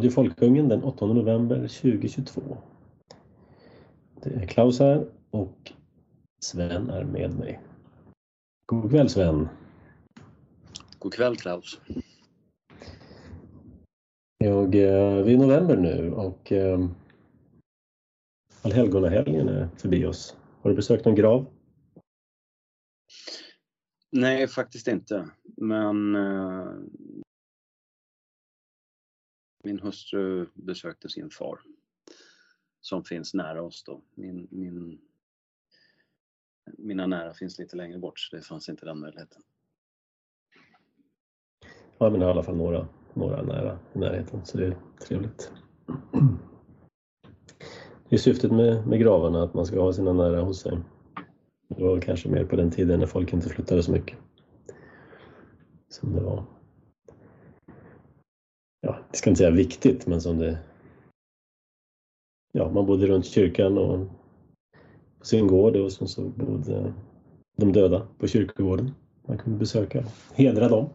Radio Folkungen den 8 november 2022. Det är Klaus här och Sven är med mig. God kväll Sven! God kväll Klaus! Jag, eh, vi är i november nu och eh, Allhelgonahelgen är förbi oss. Har du besökt någon grav? Nej, faktiskt inte. Men eh, min hustru besökte sin far som finns nära oss då. Min, min, mina nära finns lite längre bort så det fanns inte den möjligheten. Ja, men i alla fall några, några nära i närheten så det är trevligt. Det är syftet med, med gravarna att man ska ha sina nära hos sig. Det var kanske mer på den tiden när folk inte flyttade så mycket. Som det var. Ja, jag ska inte säga viktigt, men som det... Ja, man bodde runt kyrkan och på sin gård och så, så bodde de döda på kyrkogården. Man kunde besöka hedra dem.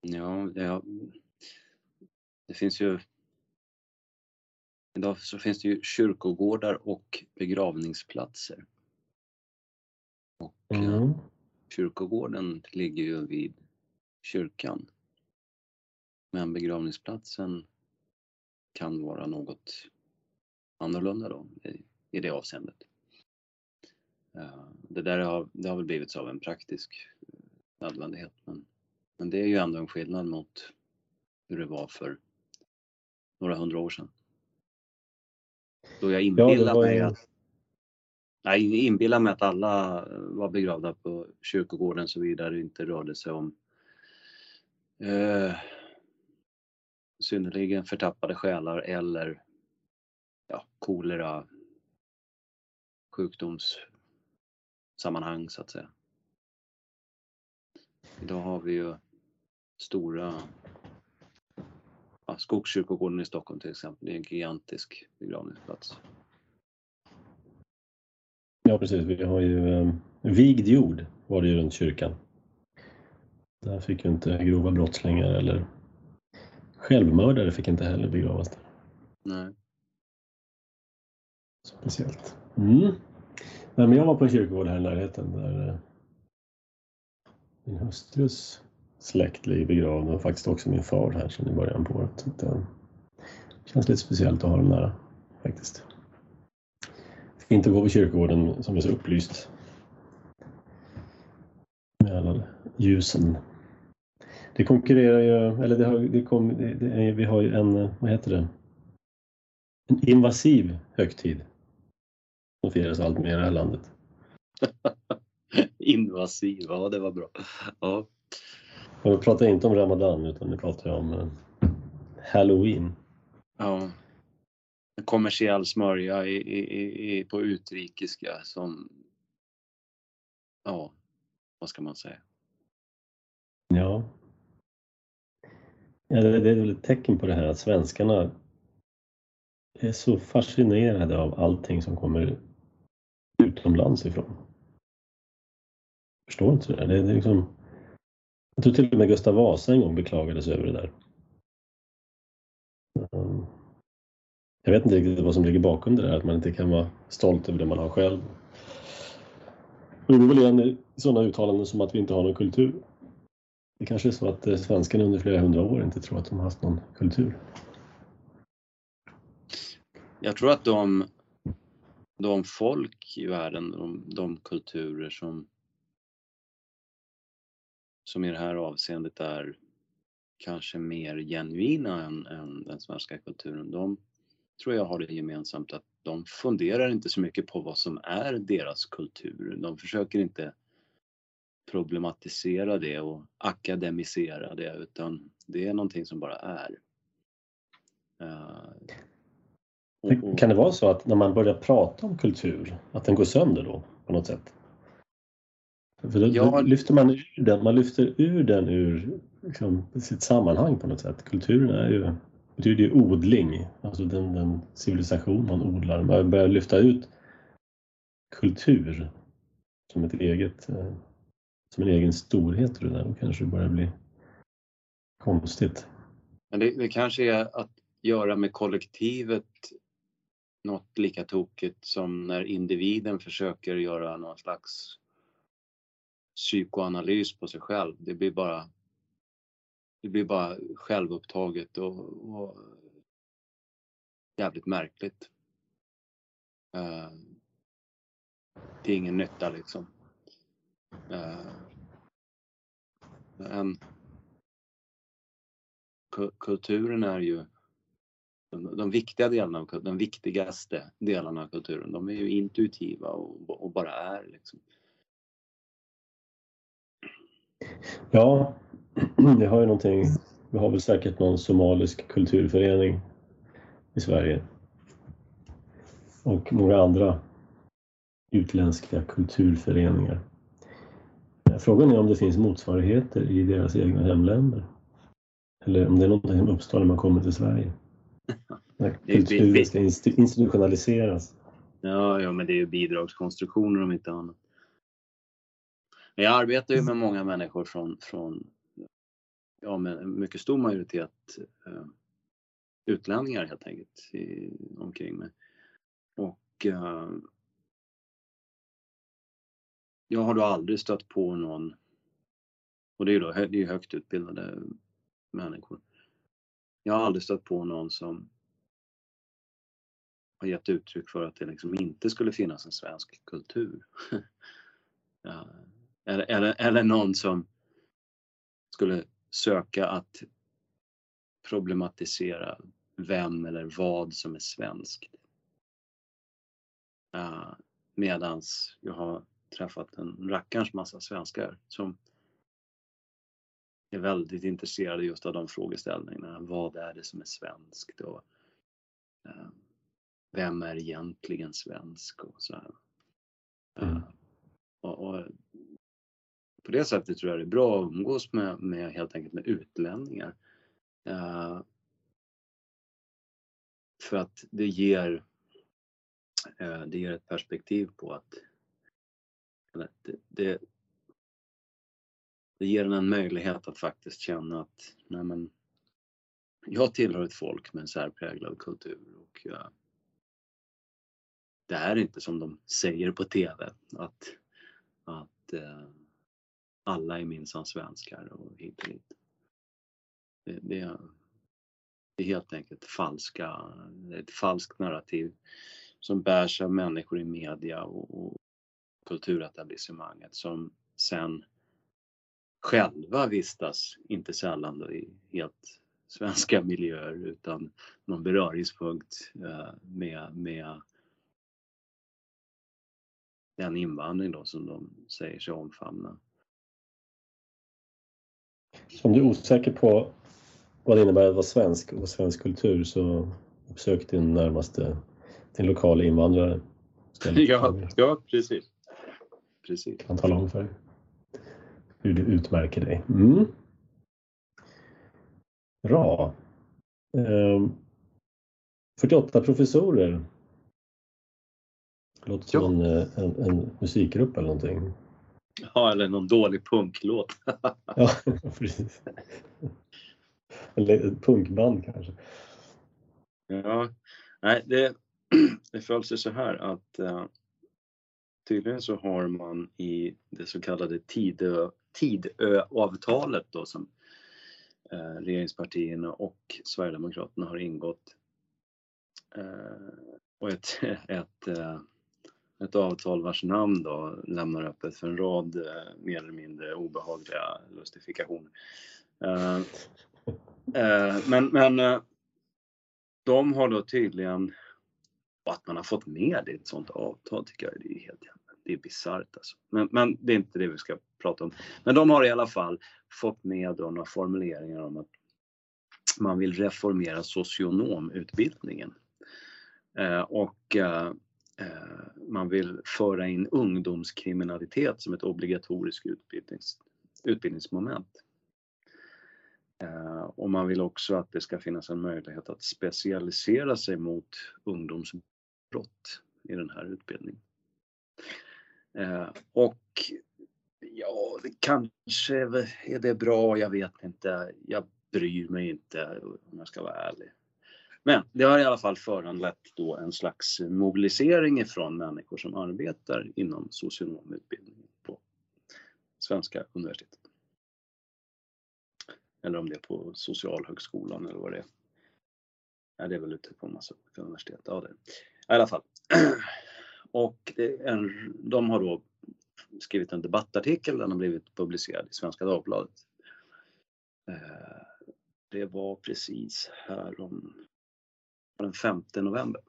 Ja, ja, det finns ju Idag så finns det ju kyrkogårdar och begravningsplatser. Och eh, Mm. kyrkogården ligger ju vid kyrkan. Men begravningsplatsen kan vara något annorlunda då i, i det avseendet. Eh, Det där har, det har väl blivit så av en praktisk eh, nödvändighet men, men det är ju ändå en skillnad mot hur det var för några hundra år sedan. Då jag Ja, det inbillar var mig att Nej, inbillar mig att alla var begravda på kyrkogården så vidare inte rörde sig om eh, synnerligen förtappade själar eller ja, kolera sjukdomssammanhang så att säga. Idag har vi ju stora ja, Skogskyrkogården i Stockholm till exempel. Det är en gigantisk begravningsplats. Ja, precis. Vi har ju eh, vigd jord var det ju runt kyrkan. Där fick ju inte grova brottslingar eller självmördare fick inte heller begravas där. Nej. Speciellt. Mm. Nej, men jag var på en kyrkogård här i närheten där eh, min hustrus släkt ligger begravd och faktiskt också min far här sedan i början på året. Det känns lite speciellt att ha dem nära faktiskt. Fint att gå på kyrkogården som är så upplyst. Med alla ljusen. Det konkurrerar ju, eller det har, det kom, det, är, vi har ju en, eh, vad heter det? En invasiv högtid som firas allt mer i det här landet. Invasiv, ja det var bra. Ja. Och vi pratar inte om Ramadan utan vi pratar om eh, Halloween. ja. Kommersiell smörja i, i, i, på utrikiska som, ja, vad ska man säga? Ja ja det, är väl ett tecken på det här att svenskarna är så fascinerade av allting som kommer utomlands ifrån. Förstår inte det där. Det, det är liksom, jag tror till och med Gustav Vasa en gång beklagades över det där. Um, jag vet inte riktigt vad som ligger bakom det där, att man inte kan vara stolt över det man har själv. Och det går väl igen i sådana uttalanden som att vi inte har någon kultur. Det kanske är så att eh, svenskarna under flera hundra år inte tror att de har haft någon kultur. Jag tror att de, de folk i världen, de, de kulturer som, som i det här avseendet är kanske mer genuina än, än den svenska kulturen, de tror jag har det gemensamt att de funderar inte så mycket på vad som är deras kultur. De försöker inte problematisera det och akademisera det utan det är någonting som bara är. Eh, och- och- Kan det vara så att när man börjar prata om kultur, att den går sönder då på något sätt? För då, Ja. då lyfter man ur den, man lyfter ur den ur liksom, sitt sammanhang på något sätt. Kulturen är ju, betyder ju odling, alltså den, den civilisation man odlar. Man börjar lyfta ut kultur som ett eget, eh, som en egen storhet och det där, då kanske det börjar bli konstigt. Men det, det kanske är att göra med kollektivet något lika tokigt som när individen försöker göra någon slags psykoanalys på sig själv. Det blir bara, det blir bara självupptaget och, och jävligt märkligt. Uh, det är ingen nytta liksom. Uh, en, kulturen är ju de, de viktiga delarna av de viktigaste delarna av kulturen, de är ju intuitiva och, och bara är liksom. Ja, det har ju någonting, vi har väl säkert någon somalisk kulturförening i Sverige. Och många andra utländska kulturföreningar. Frågan är om det finns motsvarigheter i deras egna hemländer. Eller om det är någonting som uppstår när man kommer till Sverige. När kulturen ska institutionaliseras. Ja, ja, men det är ju bidragskonstruktioner om inte annat. Men jag arbetar ju med många människor från, från ja, med en mycket stor majoritet eh, utlänningar helt enkelt i, omkring mig. Och eh, jag har då aldrig stött på någon, och det är ju då, det är högt utbildade människor. Jag har aldrig stött på någon som har gett uttryck för att det liksom inte skulle finnas en svensk kultur. eller, eller, eller någon som skulle söka att problematisera vem eller vad som är svenskt. Uh, medans jag har träffat en rackarns massa svenskar som är väldigt intresserade just av de frågeställningarna. Vad är det som är svenskt? Och, uh, vem är egentligen svensk? Och så uh, och, och, på det sättet tror jag det är bra att umgås med, med helt enkelt med utlänningar. Uh, för att det ger, uh, det ger ett perspektiv på att det, det, det ger en en möjlighet att faktiskt känna att nej men, jag tillhör ett folk med en särpräglad kultur och jag, det är inte som de säger på TV att, att eh, alla är minsann svenskar och hit och dit. Det, det, är, det är helt enkelt falska, ett falskt narrativ som bärs av människor i media och, och kulturetablissemanget som sen själva vistas, inte sällan då i helt svenska miljöer utan någon beröringspunkt eh, med, med den invandring då som de säger sig omfamna. Om du är osäker på vad det innebär att vara svensk och svensk kultur så uppsök din närmaste, din lokala invandrare. Ja, ja, precis. Precis. Kan tala om för dig hur du utmärker dig. Mm. Bra. Ehm, 48 professorer. Låter som en, en, en musikgrupp eller någonting. Ja, eller någon dålig punklåt. ja, precis. Eller ett punkband kanske. Ja, nej, det, det föll sig så här att uh, tydligen så har man i det så kallade Tidö, Tidöavtalet då som eh, regeringspartierna och Sverigedemokraterna har ingått Eh, och ett, ett eh, ett avtal vars namn då lämnar öppet för en rad eh, mer eller mindre obehagliga lustifikationer. Eh, eh, men men eh, de har då tydligen, och att man har fått med det i ett sånt avtal tycker jag det är helt det är bisarrt alltså. Men, men det är inte det vi ska prata om. Men de har i alla fall fått med då några formuleringar om att man vill reformera socionomutbildningen. Eh, och eh, eh man vill föra in ungdomskriminalitet som ett obligatoriskt utbildnings, utbildningsmoment. Eh, och man vill också att det ska finnas en möjlighet att specialisera sig mot brott i den här utbildningen. Eh, och ja, kanske är det bra, jag vet inte. Jag bryr mig inte om jag ska vara ärlig. Men det har i alla fall föranlett då en slags mobilisering ifrån människor som arbetar inom socionomutbildningen på svenska universitet. Eller om det är på Socialhögskolan eller vad det är. Ja, det är väl ute på en massa olika universitet. Ja, det. I alla fall. Och en, de har då skrivit en debattartikel, den har blivit publicerad i Svenska Dagbladet. Eh, det var precis här om den 5 november.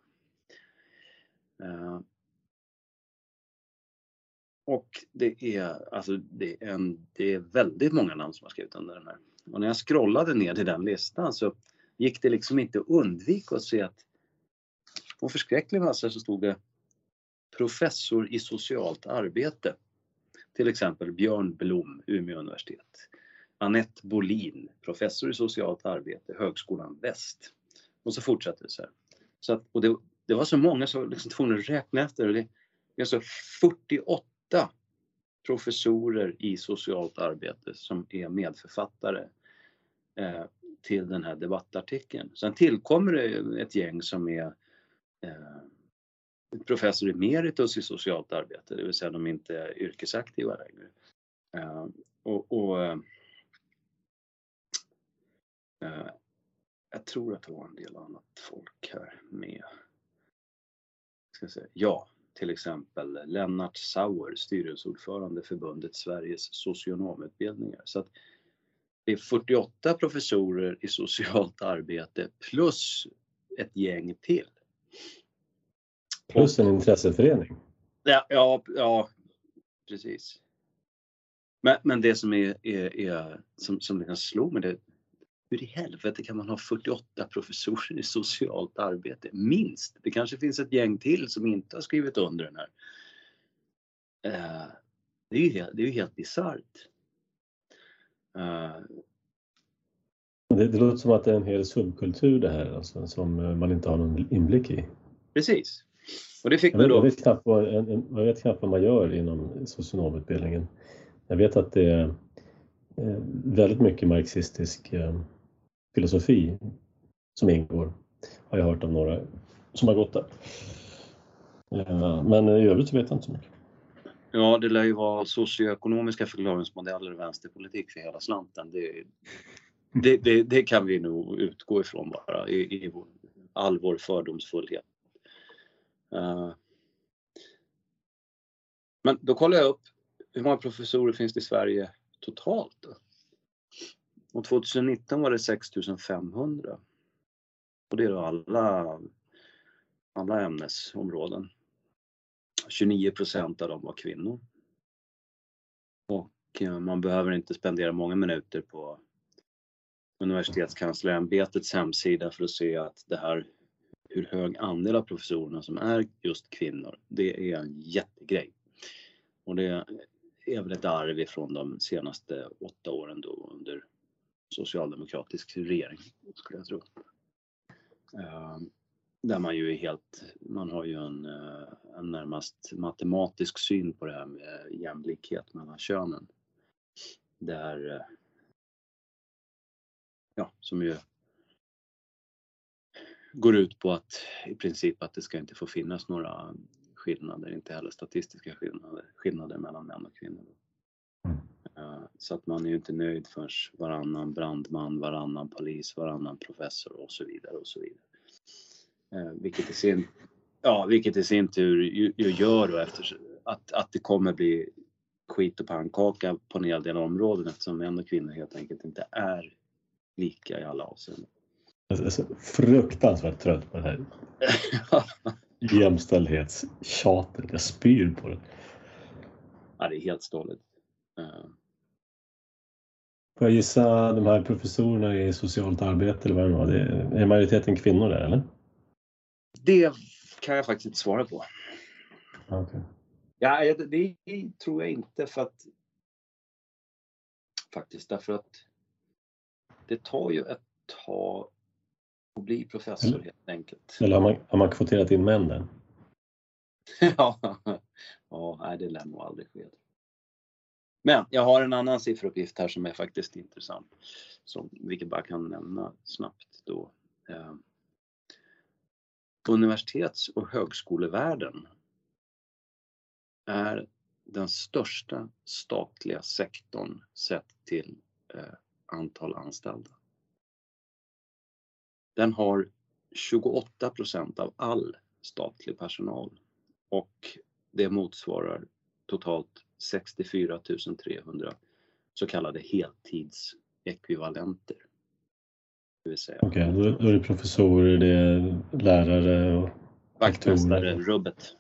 Eh, och det är, alltså det är, en, det är väldigt många namn som har skrivit under den här. Och när jag scrollade ner till den listan så gick det liksom inte att undvika att se att på förskräcklig massa så stod det professor i socialt arbete. Till exempel Björn Blom, Umeå universitet. Anette Bolin, professor i socialt arbete, Högskolan Väst. Och så fortsatte det så här. Så att, och det, det var så många så jag liksom tvungen att räkna efter. Det, det är alltså 48 professorer i socialt arbete som är medförfattare eh, till den här debattartikeln. Sen tillkommer det ett gäng som är eh, professor emeritus i socialt arbete, det vill säga de inte är yrkesaktiva längre. Eh, och, och eh, eh, jag tror att det var en del annat folk här med. Ska säga. Ja, till exempel Lennart Sauer, styrelseordförande förbundet Sveriges socionomutbildningar. Så att det är 48 professorer i socialt arbete plus ett gäng till. Plus en intresseförening. Ja, ja, ja precis. Men, men det som är, är, är som, som liksom slog mig, det, hur i helvete kan man ha 48 professorer i socialt arbete? Minst! Det kanske finns ett gäng till som inte har skrivit under den här. Uh, det är ju helt, det är helt bisarrt. Uh, det, det låter som att det är en hel subkultur det här alltså, som man inte har någon inblick i. Precis. Och det fick jag, vet, då... jag, vet knappt vad, jag vet knappt vad man gör inom socionomutbildningen. Jag vet att det är väldigt mycket marxistisk eh, filosofi som ingår, har jag hört av några som har gått där. Eh, men i övrigt vet jag inte så mycket. Ja, det lär ju vara socioekonomiska förklaringsmodeller och vänsterpolitik för hela slanten. Det, det, det, det kan vi nog utgå ifrån bara i, i all vår fördomsfullhet. Uh, men då kollar jag upp hur många professorer finns det i Sverige totalt? Då? Och 2019 var det 6500. Och det är då alla, alla ämnesområden. 29 procent av dem var kvinnor. Och eh, man behöver inte spendera många minuter på Universitetskanslerämbetets hemsida för att se att det här hur hög andel av professorerna som är just kvinnor, det är en jättegrej. Och det är väl ett arv ifrån de senaste åtta åren då under socialdemokratisk regering, skulle jag tro. Ehm, där man ju är helt, man har ju en, eh, en närmast matematisk syn på det här med jämlikhet mellan könen. Där, eh, ja, som ju går ut på att i princip att det ska inte få finnas några skillnader, inte heller statistiska skillnader, skillnader mellan män och kvinnor. Mm. Eh, så att man är ju inte nöjd förrän varannan brandman, varannan polis, varannan professor och så vidare och så vidare. Eh, vilket i sin, ja, vilket i sin tur ju, ju gör då efter att, att det kommer bli skit och pannkaka på en hel del områden eftersom män och kvinnor helt enkelt inte är lika i alla avseenden. Jag är så fruktansvärt trött på det här jämställdhetstjatet. Jag spyr på det. Ja, det är helt ståligt. Uh. Får jag gissa de här professorerna i socialt arbete eller vad det var, är majoriteten kvinnor där eller? Det kan jag faktiskt inte svara på. Okay. Ja, det tror jag inte för att faktiskt därför att det tar ju ett tag att bli professor eller, helt enkelt. Eller har man, har man kvoterat in männen? ja, ja nej, det lär nog aldrig ske. Men jag har en annan sifferuppgift här som är faktiskt intressant. Som, vilket bara kan nämna snabbt då. Universitets och högskolevärlden är den största statliga sektorn sett till eh, antal anställda. Den har 28 procent av all statlig personal och det motsvarar totalt 64 300 så kallade heltidsekvivalenter. Okej, okay, då, då är det professorer, det är lärare och Vaktmästare, rubbet.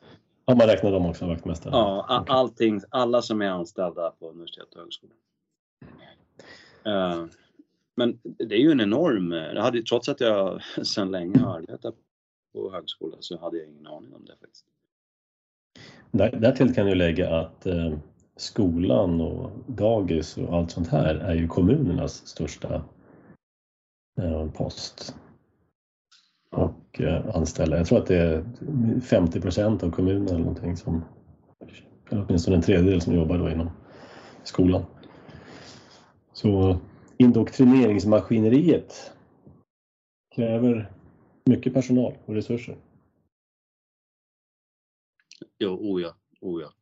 Ja, man räknar dem också, vaktmästare? Ja, okay. allting, alla som är anställda på universitet och högskola. Uh, men det är ju en enorm, jag hade, trots att jag sedan länge har arbetat på högskola så hade jag ingen aning om det faktiskt. Där, därtill kan jag lägga att eh, skolan och dagis och allt sånt här är ju kommunernas största Eh, post och eh, anställa. Jag tror att det är 50 procent av kommunen eller någonting som, eller åtminstone en tredjedel som jobbar då inom skolan. Så indoktrineringsmaskineriet kräver mycket personal och resurser. Jo, o ja, o ja.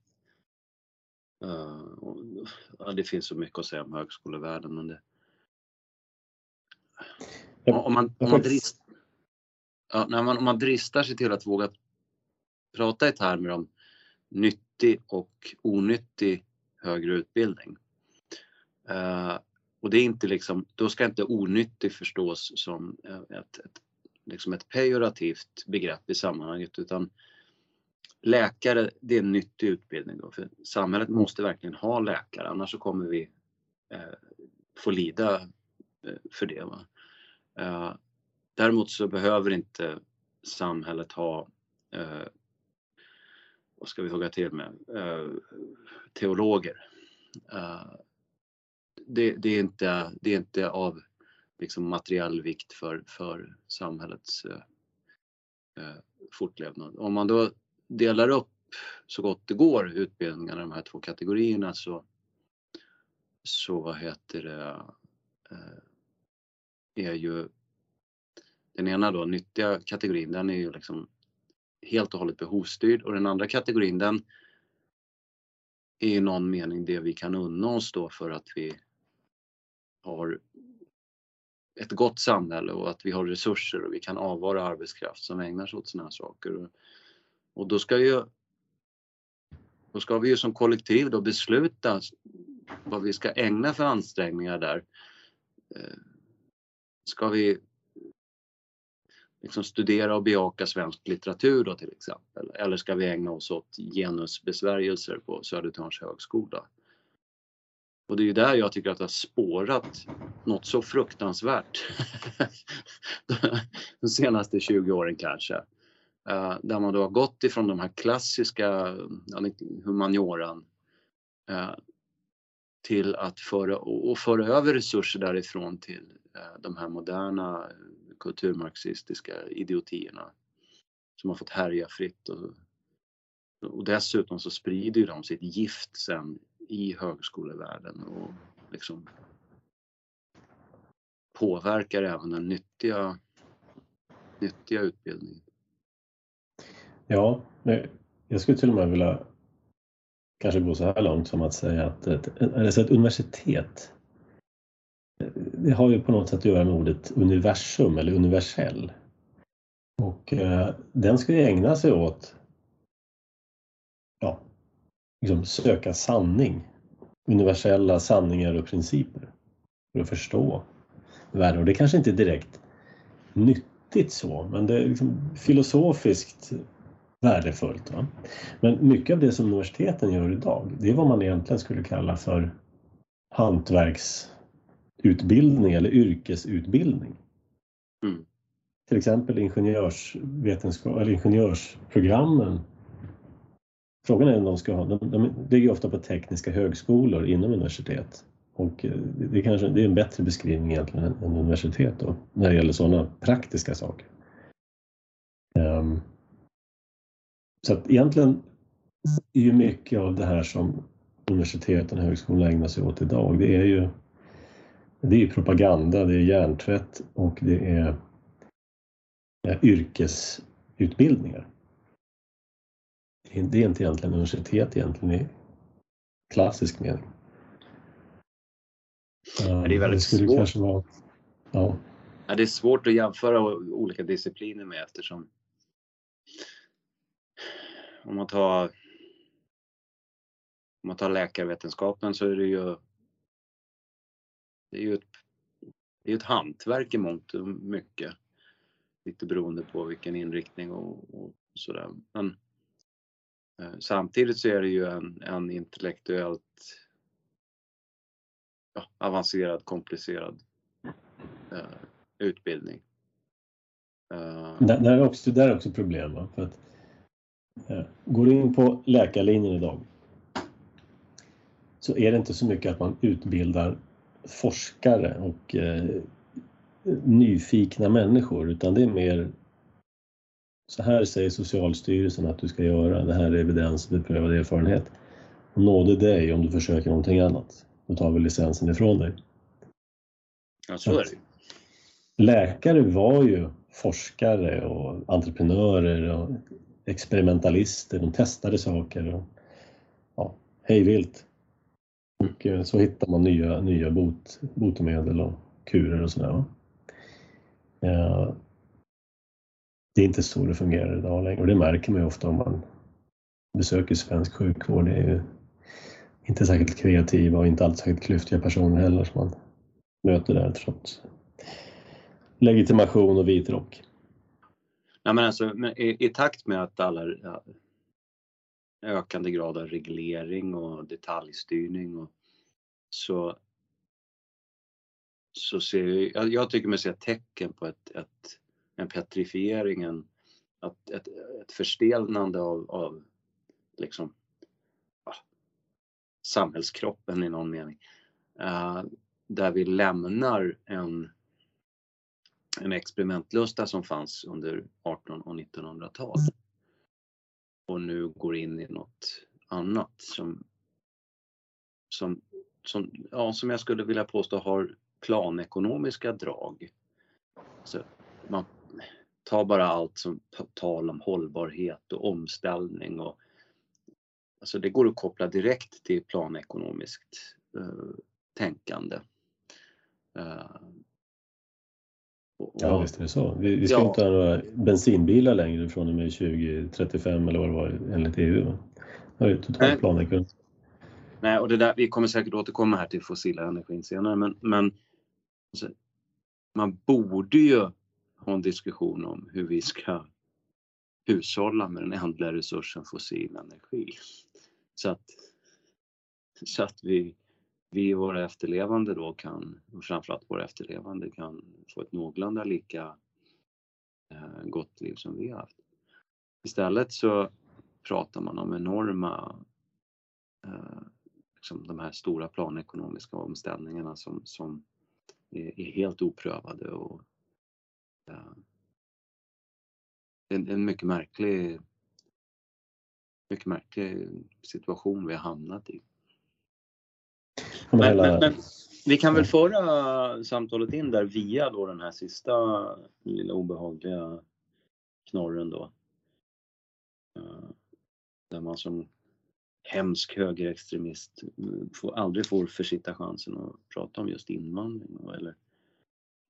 Uh, ja, det finns så mycket att säga om högskolevärlden men det... Om man, om man, drist, ja, när man, om man dristar sig till att våga prata i termer om nyttig och onyttig högre utbildning. Uh, och det är inte liksom, då ska inte onyttig förstås som ett, ett, liksom ett pejorativt begrepp i sammanhanget utan läkare, det är en nyttig utbildning då, för samhället måste verkligen ha läkare annars så kommer vi eh, få lida eh, för det. Va? Eh, däremot så behöver inte samhället ha eh, vad ska vi hugga till med? Eh, teologer. Eh, det, det, är inte, det är inte av liksom materiell vikt för, för samhällets eh, eh fortlevnad. Om man då delar upp så gott det går utbildningarna i de här två kategorierna så, så vad heter det, eh, är ju den ena då nyttiga kategorin den är ju liksom helt och hållet behovsstyrd och den andra kategorin den är i någon mening det vi kan unna oss då för att vi har ett gott samhälle och att vi har resurser och vi kan avvara arbetskraft som ägnar sig åt sådana här saker. Och då ska ju då ska vi ju som kollektiv då besluta vad vi ska ägna för ansträngningar där. Eh, Ska vi liksom studera och bejaka svensk litteratur då till exempel? Eller ska vi ägna oss åt genusbesvärjelser på Södertörns högskola? Och det är ju där jag tycker att det har spårat något så fruktansvärt de senaste 20 åren kanske. Eh, där man då har gått ifrån de här klassiska humanioran eh, till att föra, och föra över resurser därifrån till eh, de här moderna eh, kulturmarxistiska idiotierna som har fått härja fritt. Och, och dessutom så sprider de sitt gift sen i högskolevärlden och liksom påverkar även den nyttiga, nyttiga utbildningen. Ja, jag skulle till och med vilja kanske gå så här långt som att säga att ett, alltså ett universitet det har ju på något sätt att göra med ordet universum eller universell. Och eh, den ska ju ägna sig åt ja, liksom söka sanning, universella sanningar och principer för att förstå världen. Och det kanske inte är direkt nyttigt så, men det är liksom filosofiskt värdefullt. Va? Men mycket av det som universiteten gör idag, det är vad man egentligen skulle kalla för hantverksutbildning eller yrkesutbildning. Mm. Till exempel ingenjörsvetenskap eller ingenjörsprogrammen. Frågan är om de ska ha, de, de ligger ofta på tekniska högskolor inom universitet. Och eh, det kanske det är en bättre beskrivning egentligen än universitet då, när det gäller sådana praktiska saker. Um, så att egentligen är ju mycket av det här som universiteten och högskolorna ägnar sig åt idag. Det är ju det är propaganda, det är hjärntvätt och det är yrkesutbildningar. Det är inte egentligen universitet egentligen i klassisk mening. Det är väldigt det svårt. Vara, ja. Ja, det är svårt att jämföra olika discipliner med eftersom om man tar om man tar läkarvetenskapen så är det ju det är ju ett, det är ett hantverk i mångt och mycket. Lite beroende på vilken inriktning och, och sådär. Men eh, samtidigt så är det ju en, en intellektuellt ja, avancerad, komplicerad eh, utbildning. Uh, där, där, är också, där är också problem. Va? För att, går du in på läkarlinjen idag så är det inte så mycket att man utbildar forskare och eh, nyfikna människor utan det är mer så här säger Socialstyrelsen att du ska göra, det här är evidens beprövad erfarenhet. Och nåde dig om du försöker någonting annat. Då tar vi licensen ifrån dig. Ja, så är det Läkare var ju forskare och entreprenörer och experimentalister. De testade saker och ja, hejvilt. Och eh, så hittar man nya, nya bot, botemedel och kurer och sådär. Ja. Eh, det är inte så det fungerar idag längre och det märker man ju ofta om man besöker svensk sjukvård. Det är ju inte särskilt kreativa och inte alltid särskilt klyftiga personer heller som man möter där trots legitimation och vit rock. Nej, men alltså, i, i, takt med att alla ja, ökande grad av reglering och detaljstyrning och så så ser jag, jag tycker mig se tecken på ett, ett, en petrifiering, en, ett, ett, ett förstelnande av, av liksom, ja, samhällskroppen i någon mening. Uh, där vi lämnar en en experimentlusta som fanns under 18 och 1900-tal. Och nu går in i något annat som, som, som, ja, som jag skulle vilja påstå har planekonomiska drag. Så man tar bara allt som tal om hållbarhet och omställning och alltså det går att koppla direkt till planekonomiskt eh, tänkande. Eh, Ja, visst är det så. Vi, vi ska ja. inte ha några bensinbilar längre från och med 2035 eller vad det var enligt EU. Det är totalt planekonomi. Nej, och det där, vi kommer säkert återkomma här till fossila energin senare, men, men alltså, man borde ju ha en diskussion om hur vi ska hushålla med den ändliga resursen fossil energi. Så att, så att vi vi och våra efterlevande då kan, och framförallt våra efterlevande kan få ett någorlunda lika eh, gott liv som vi har haft. Istället så pratar man om enorma, eh, liksom de här stora planekonomiska omställningarna som, som är, är helt oprövade och eh, en, det är en mycket märklig, mycket märklig situation vi har hamnat i. Men, men, men, vi kan väl föra samtalet in där via då den här sista lilla obehagliga knorren då. Eh, där man som hemsk högerextremist får, aldrig får försitta chansen att prata om just invandring eller,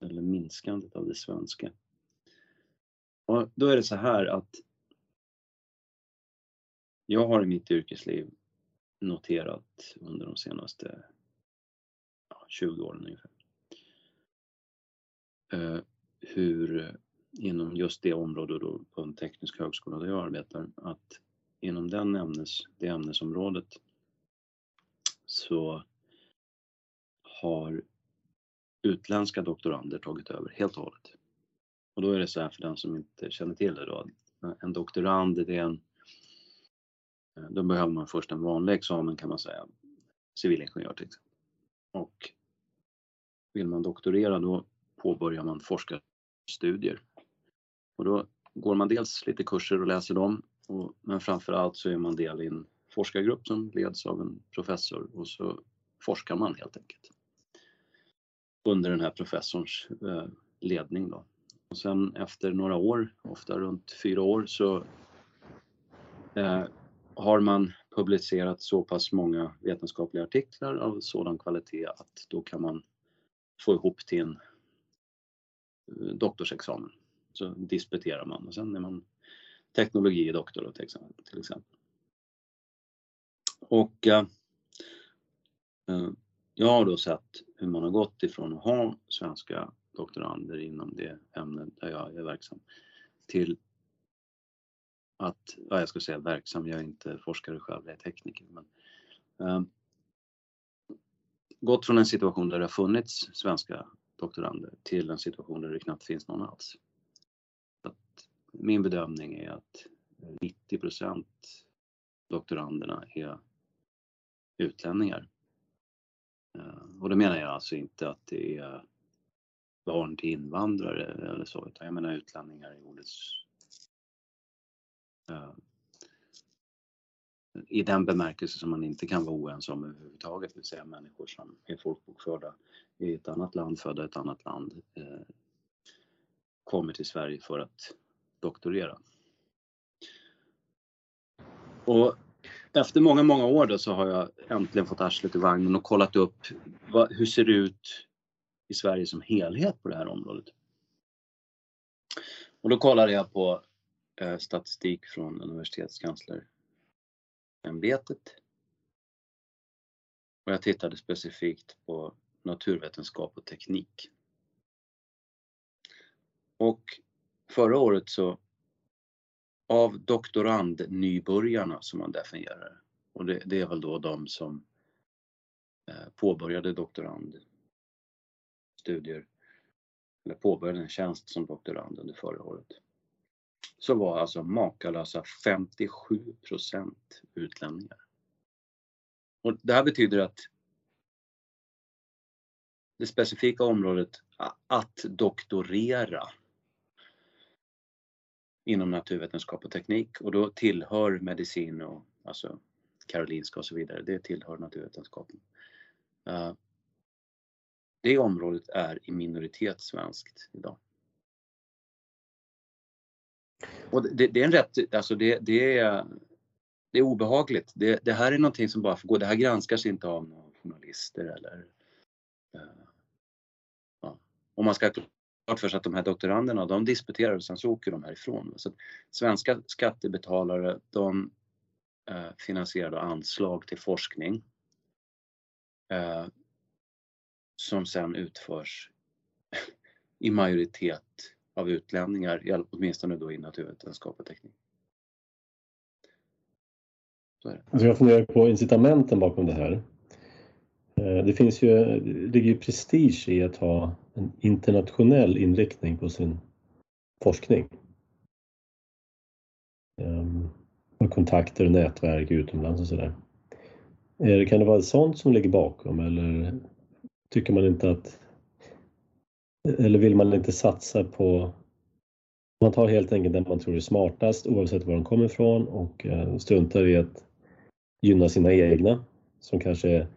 eller minskandet av det svenska. Och då är det så här att jag har i mitt yrkesliv noterat under de senaste 20 åren ungefär. Eh, hur inom just det område då på en teknisk högskola där jag arbetar, att inom den ämnes, det ämnesområdet så har utländska doktorander tagit över helt och hållet. Och då är det så här för den som inte känner till det då, en doktorand det är en eh, då behöver man först en vanlig examen kan man säga, civilingenjör till exempel. Och vill man doktorera då påbörjar man forskarstudier. Och då går man dels lite kurser och läser dem, och, men framförallt så är man del i en forskargrupp som leds av en professor och så forskar man helt enkelt. Under den här professorns eh, ledning då. Och sen efter några år, ofta runt fyra år, så eh, har man publicerat så pass många vetenskapliga artiklar av sådan kvalitet att då kan man få ihop till en eh, doktorsexamen. Så disputerar man och sen är man teknologidoktor till exempel. Och eh, eh, jag har då sett hur man har gått ifrån att ha svenska doktorander inom det ämne där jag är verksam till att, ja, jag ska säga verksam, jag är inte forskare själv, jag är tekniker. Men, eh, gått från en situation där det har funnits svenska doktorander till en situation där det knappt finns någon alls. Att min bedömning är att 90% doktoranderna är utlänningar. Eh, och då menar jag alltså inte att det är barn till invandrare eller så, utan jag menar utlänningar i ordets eh, i den bemärkelse som man inte kan vara oense om överhuvudtaget, det vill säga människor som är folkbokförda i ett annat land, födda i ett annat land, eh, kommer till Sverige för att doktorera. Och efter många, många år då så har jag äntligen fått arslet i vagnen och kollat upp vad, hur ser det ut i Sverige som helhet på det här området. Och då kollade jag på eh, statistik från universitetskansler ämbetet. Och jag tittade specifikt på naturvetenskap och teknik. Och förra året så av doktorandnybörjarna som man definierar och det, det, är väl då de som eh, påbörjade doktorandstudier eller påbörjade en tjänst som doktorand under förra året. Så var alltså makalösa 57% utlänningar. Och det här betyder att det specifika området att doktorera inom naturvetenskap och teknik och då tillhör medicin och alltså Karolinska och så vidare, det tillhör naturvetenskapen. Eh, det området är i minoritet svenskt idag. Och det, det är en rätt, alltså det, det, är, det är obehagligt. Det, det, här är någonting som bara får gå, det här granskas inte av några journalister eller eh, ja. Om man ska klart för sig att de här doktoranderna, de disputerar och sen så åker de härifrån. Så svenska skattebetalare, de eh, finansierar anslag till forskning eh, som sen utförs i majoritet av utlänningar, åtminstone då i naturvetenskap och teknik. Alltså jag funderar på incitamenten bakom det här. Eh, det finns ju, det ligger ju prestige i att ha en internationell inriktning på sin forskning. Ehm, och kontakter och nätverk utomlands och sådär. Eh, kan det vara sånt som ligger bakom eller tycker man inte att eller vill man inte satsa på man tar helt enkelt den man tror är smartast oavsett var de kommer ifrån och eh, struntar i att gynna sina egna som kanske är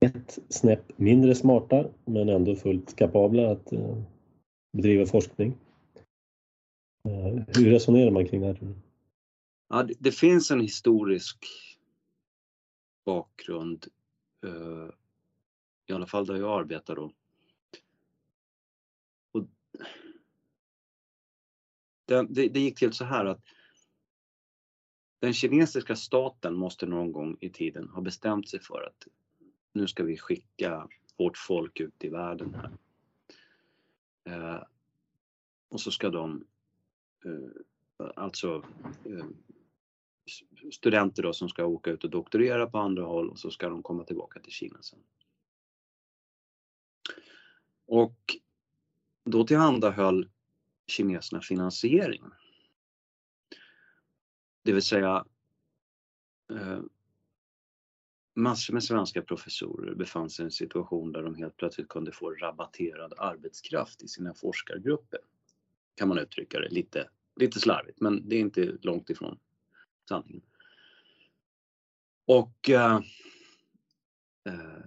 ett snäpp mindre smarta men ändå fullt kapabla att eh, bedriva forskning. Eh, hur resonerar man kring det här? Ja, det, det finns en historisk bakgrund, i alla fall där jag arbetar då. Det, det, det gick till så här att den kinesiska staten måste någon gång i tiden ha bestämt sig för att nu ska vi skicka vårt folk ut i världen här. Eh, och så ska de, eh, alltså eh, studenter då som ska åka ut och doktorera på andra håll och så ska de komma tillbaka till Kina sen. Och då tillhandahöll kineserna finansiering. Det vill säga eh, massor med svenska professorer befann sig i en situation där de helt plötsligt kunde få rabatterad arbetskraft i sina forskargrupper. Kan man uttrycka det lite, lite slarvigt, men det är inte långt ifrån sanningen. Och eh, eh,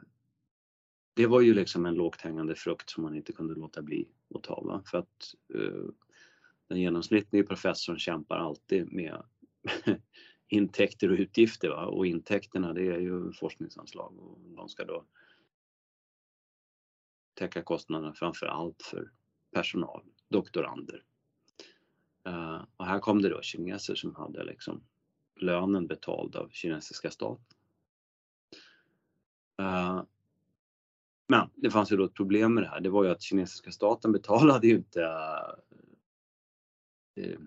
det var ju liksom en lågt hängande frukt som man inte kunde låta bli att ta. Va? För att eh, den genomsnittliga professorn kämpar alltid med intäkter och utgifter. Va? Och intäkterna det är ju forskningsanslag och de ska då täcka kostnaderna framför allt för personal, doktorander. Eh, och här kom det då kineser som hade liksom lönen betald av kinesiska staten. Uh, men det fanns ju då ett problem med det här. Det var ju att kinesiska staten betalade ju inte uh,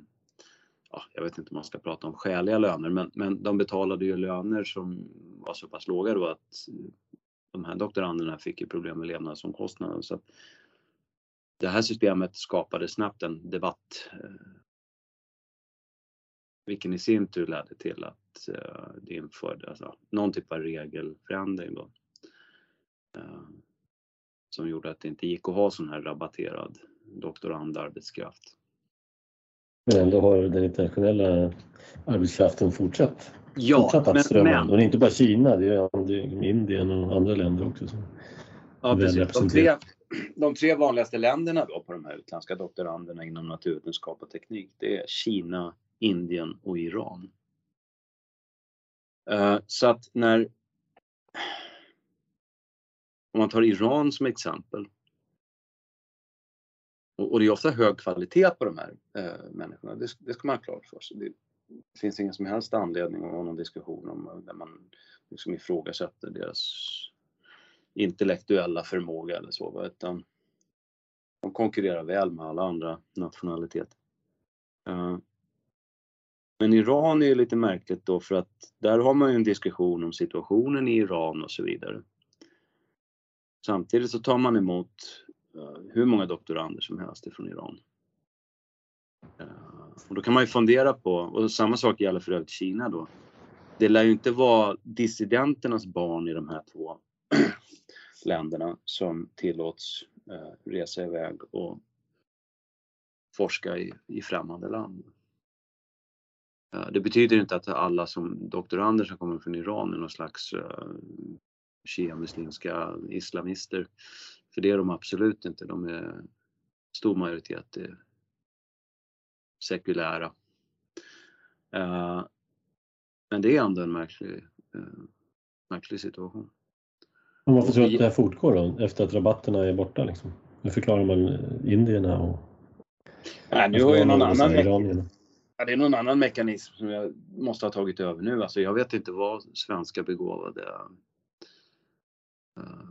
ja, jag vet inte om man ska prata om skäliga löner, men, men de betalade ju löner som var så pass låga då att de här doktoranderna fick ju problem med levnadsomkostnader. Så det här systemet skapade snabbt en debatt eh, vilken i sin tur ledde till att eh, det infördes alltså, någon typ av regelförändring då. Eh, som gjorde att det inte gick att ha sån här rabatterad doktorandarbetskraft. Men ändå har den internationella arbetskraften fortsatt, ja, fortsatt att strömma men, Och det är inte bara Kina, det är Indien och andra länder också. Som ja, precis. De tre, de tre vanligaste länderna då på de här utländska doktoranderna inom naturvetenskap och teknik, det är Kina, Indien och Iran. Uh, så att när om man tar Iran som exempel och, och det är ofta hög kvalitet på de här eh, människorna, det, det ska man ha klart för sig. Det, det finns ingen som helst anledning att ha någon diskussion om eh, där man liksom ifrågasätter deras intellektuella förmåga eller så, utan de konkurrerar väl med alla andra nationaliteter. Uh, men Iran är ju lite märkligt då för att där har man ju en diskussion om situationen i Iran och så vidare. Samtidigt så tar man emot eh, hur många doktorander som helst ifrån Iran. Eh, och då kan man ju fundera på, och samma sak gäller för övrigt Kina då. Det lär ju inte vara dissidenternas barn i de här två länderna som tillåts eh, resa iväg och forska i, i främmande land. Det betyder inte att alla som doktorander som kommer från Iran är någon slags shia-muslimska islamister. För det är de absolut inte. De är stor majoritet är sekulära. Uh, men det är ändå en märklig, uh, märklig situation. Men varför tror du att det här fortgår då, efter att rabatterna är borta? Liksom? Hur förklarar man eh, indierna och Nej, nu har ju någon annan ja, det är någon annan mekanism som jag måste ha tagit över nu. Alltså, jag vet inte vad svenska begåvade Eh,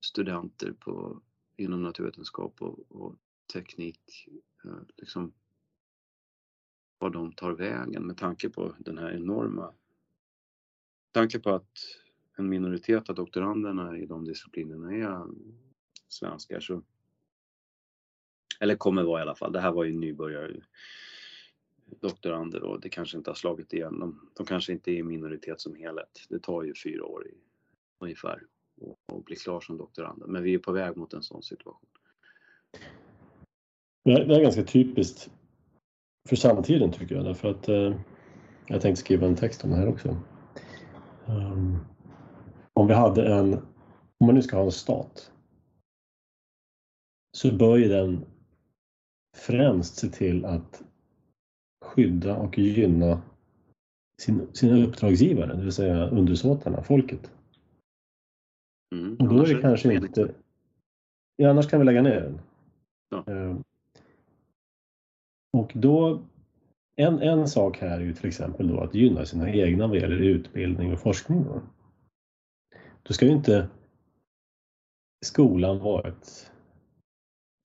studenter på, inom naturvetenskap och, och teknik, eh, liksom, var de tar vägen med tanke på den här enorma, tanke på att en minoritet av doktoranderna i de disciplinerna är eh, svenskar så eller kommer vara i alla fall. Det här var ju nybörjare doktorander och det kanske inte har slagit igenom. De, de kanske inte är i minoritet som helhet. Det tar ju fyra år i, ungefär och, och bli klar som doktorand. Men vi är på väg mot en sån situation. Det är ganska typiskt för samtiden tycker jag därför att eh, jag tänkte skriva en text om det här också. Um, om vi hade en, om man nu ska ha en stat så bör ju den främst se till att skydda och gynna sin, sina uppdragsgivare, det vill säga undersåtarna, folket. Mm, och då är det kanske inte... Ja, annars kan vi lägga ner den. Ja. Ehm, och då, en, en sak här är ju till exempel då att gynna sina egna vad gäller utbildning och forskning. Då, då ska ju inte skolan vara ett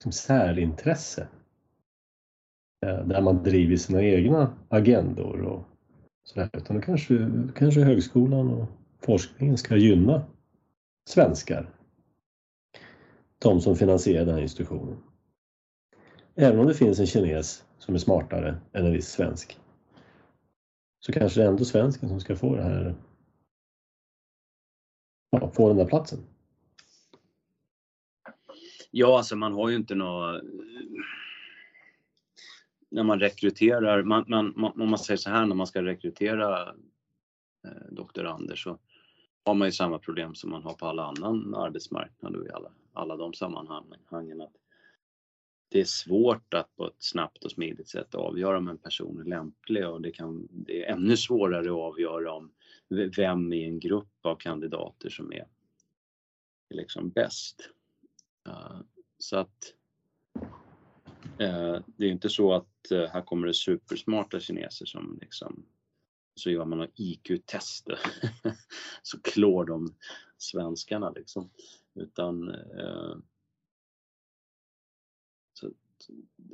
som särintresse eh, där man driver sina egna agendor och sådär. Utan då kanske, kanske högskolan och forskningen ska gynna svenskar. De som finansierar den här institutionen. Även om det finns en kines som är smartare än en viss svensk så kanske det är ändå svensken som ska få det här ja, få den där platsen. Ja, alltså man har ju inte något när man rekryterar, man, man, man, om man säger så här när man ska rekrytera eh, doktorander så har man ju samma problem som man har på alla annan arbetsmarknad och i alla, alla de sammanhangen. Att det är svårt att på ett snabbt och smidigt sätt avgöra om en person är lämplig och det, kan, det är ännu svårare att avgöra om vem i en grupp av kandidater som är liksom bäst. Eh, så att eh, det är inte så att eh, här kommer det supersmarta kineser som liksom så gör man IQ-tester så klår de svenskarna liksom. Utan eh, så,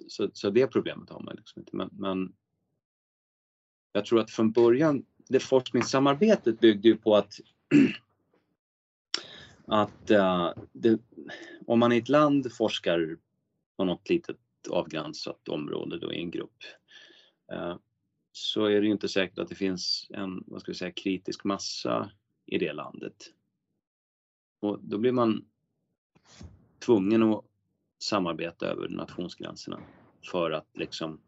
så, så, det problemet har man liksom inte. Men, men jag tror att från början, det forskningssamarbetet byggde ju på att att uh, det, om man i ett land forskar på något litet avgränsat område då i en grupp uh, så är det ju inte säkert att det finns en vad ska vi säga, kritisk massa i det landet. Och då blir man tvungen att samarbeta över nationsgränserna för att liksom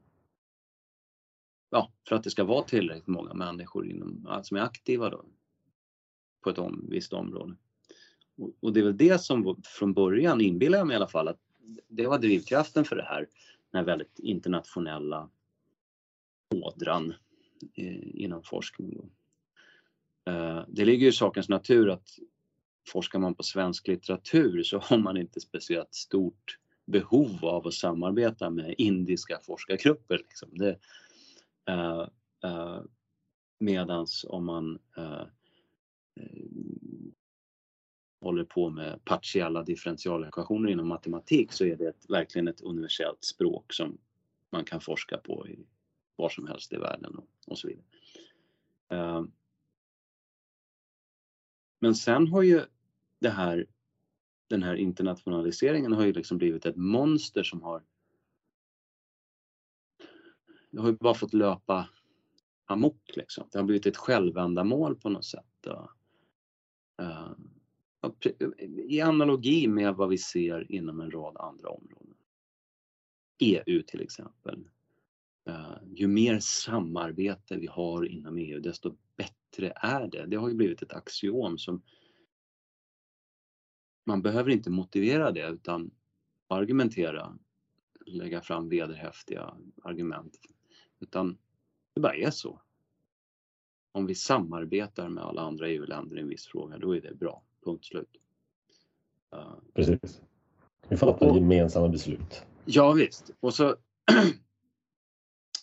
ja, för att det ska vara tillräckligt många människor inom, alltså, som är aktiva då på ett om, visst område. Och, och det är väl det som från början, inbillar jag mig i alla fall, att det var drivkraften för det här, den här väldigt internationella ådran eh, inom forskning. Eh, det ligger ju i sakens natur att forskar man på svensk litteratur så har man inte speciellt stort behov av att samarbeta med indiska forskargrupper. Liksom. Det, eh, medans om man håller på med partiella differentialekvationer inom matematik så är det ett, verkligen ett universellt språk som man kan forska på i, var som helst i världen och, och så vidare. Ehm. Men sen har ju det här, den här internationaliseringen har ju liksom blivit ett monster som har det har ju bara fått löpa amok liksom. Det har blivit ett självändamål på något sätt. Uh, I analogi med vad vi ser inom en rad andra områden. EU till exempel. Uh, ju mer samarbete vi har inom EU desto bättre är det. Det har ju blivit ett axiom som man behöver inte motivera det utan argumentera, lägga fram vederhäftiga argument. Utan det bara är så. Om vi samarbetar med alla andra EU-länder i en viss fråga, då är det bra. Punkt slut. Precis. Vi fattar och, gemensamma beslut. Ja visst. Och så,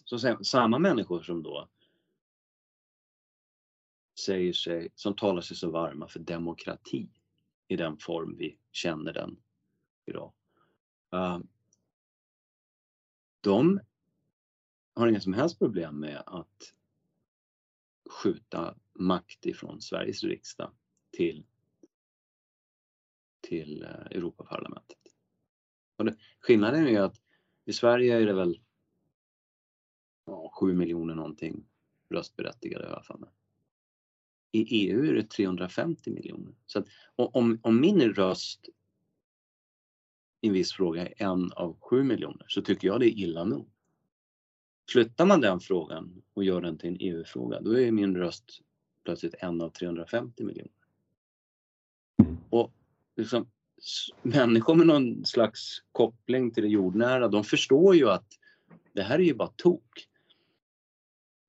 så samma människor som då säger sig, som talar sig så varma för demokrati i den form vi känner den idag. Uh, de har inga som helst problem med att skjuta makt ifrån Sveriges riksdag till, till eh, Europaparlamentet. Och det, skillnaden är att i Sverige är det väl 7 miljoner någonting röstberättigade i alla fall. I EU är det 350 miljoner. Så att om, om min röst i en viss fråga är en av 7 miljoner så tycker jag det är illa nog. Flyttar man den frågan och gör den till en EU-fråga då är min röst plötsligt en av 350 miljoner. Och liksom, människor med någon slags koppling till det jordnära de förstår ju att det här är ju bara tok.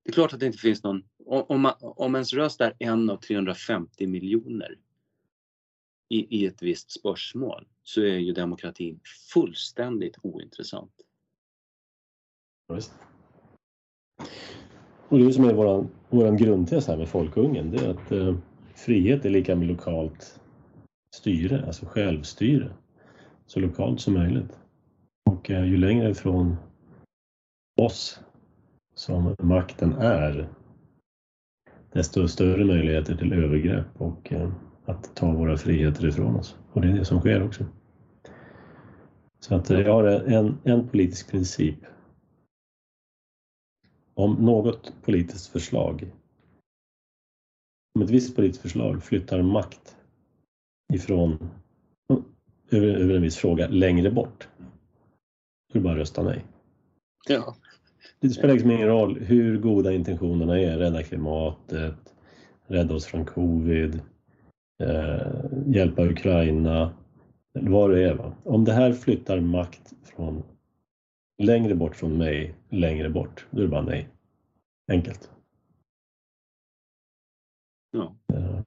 Det är klart att det inte finns någon om, om ens röst är en av 350 miljoner i, i ett visst spörsmål så är ju demokratin fullständigt ointressant. Just. Och det som är våran, våran grundtes här med folkungen, det är att eh, frihet är lika med lokalt styre, alltså självstyre. Så lokalt som möjligt. Och eh, ju längre ifrån oss som makten är, desto större möjligheter till övergrepp och eh, att ta våra friheter ifrån oss. Och det är det som sker också. Så att jag har en, en politisk princip. Om något politiskt förslag, om ett visst politiskt förslag flyttar makt ifrån över, över en viss fråga längre bort, då är det bara att rösta nej. Ja. Det spelar liksom ingen roll hur goda intentionerna är, rädda klimatet, rädda oss från covid, eh, hjälpa Ukraina, eller vad det är. Va? Om det här flyttar makt från längre bort från mig, längre bort, då är det bara nej. Enkelt. Ja. Eh,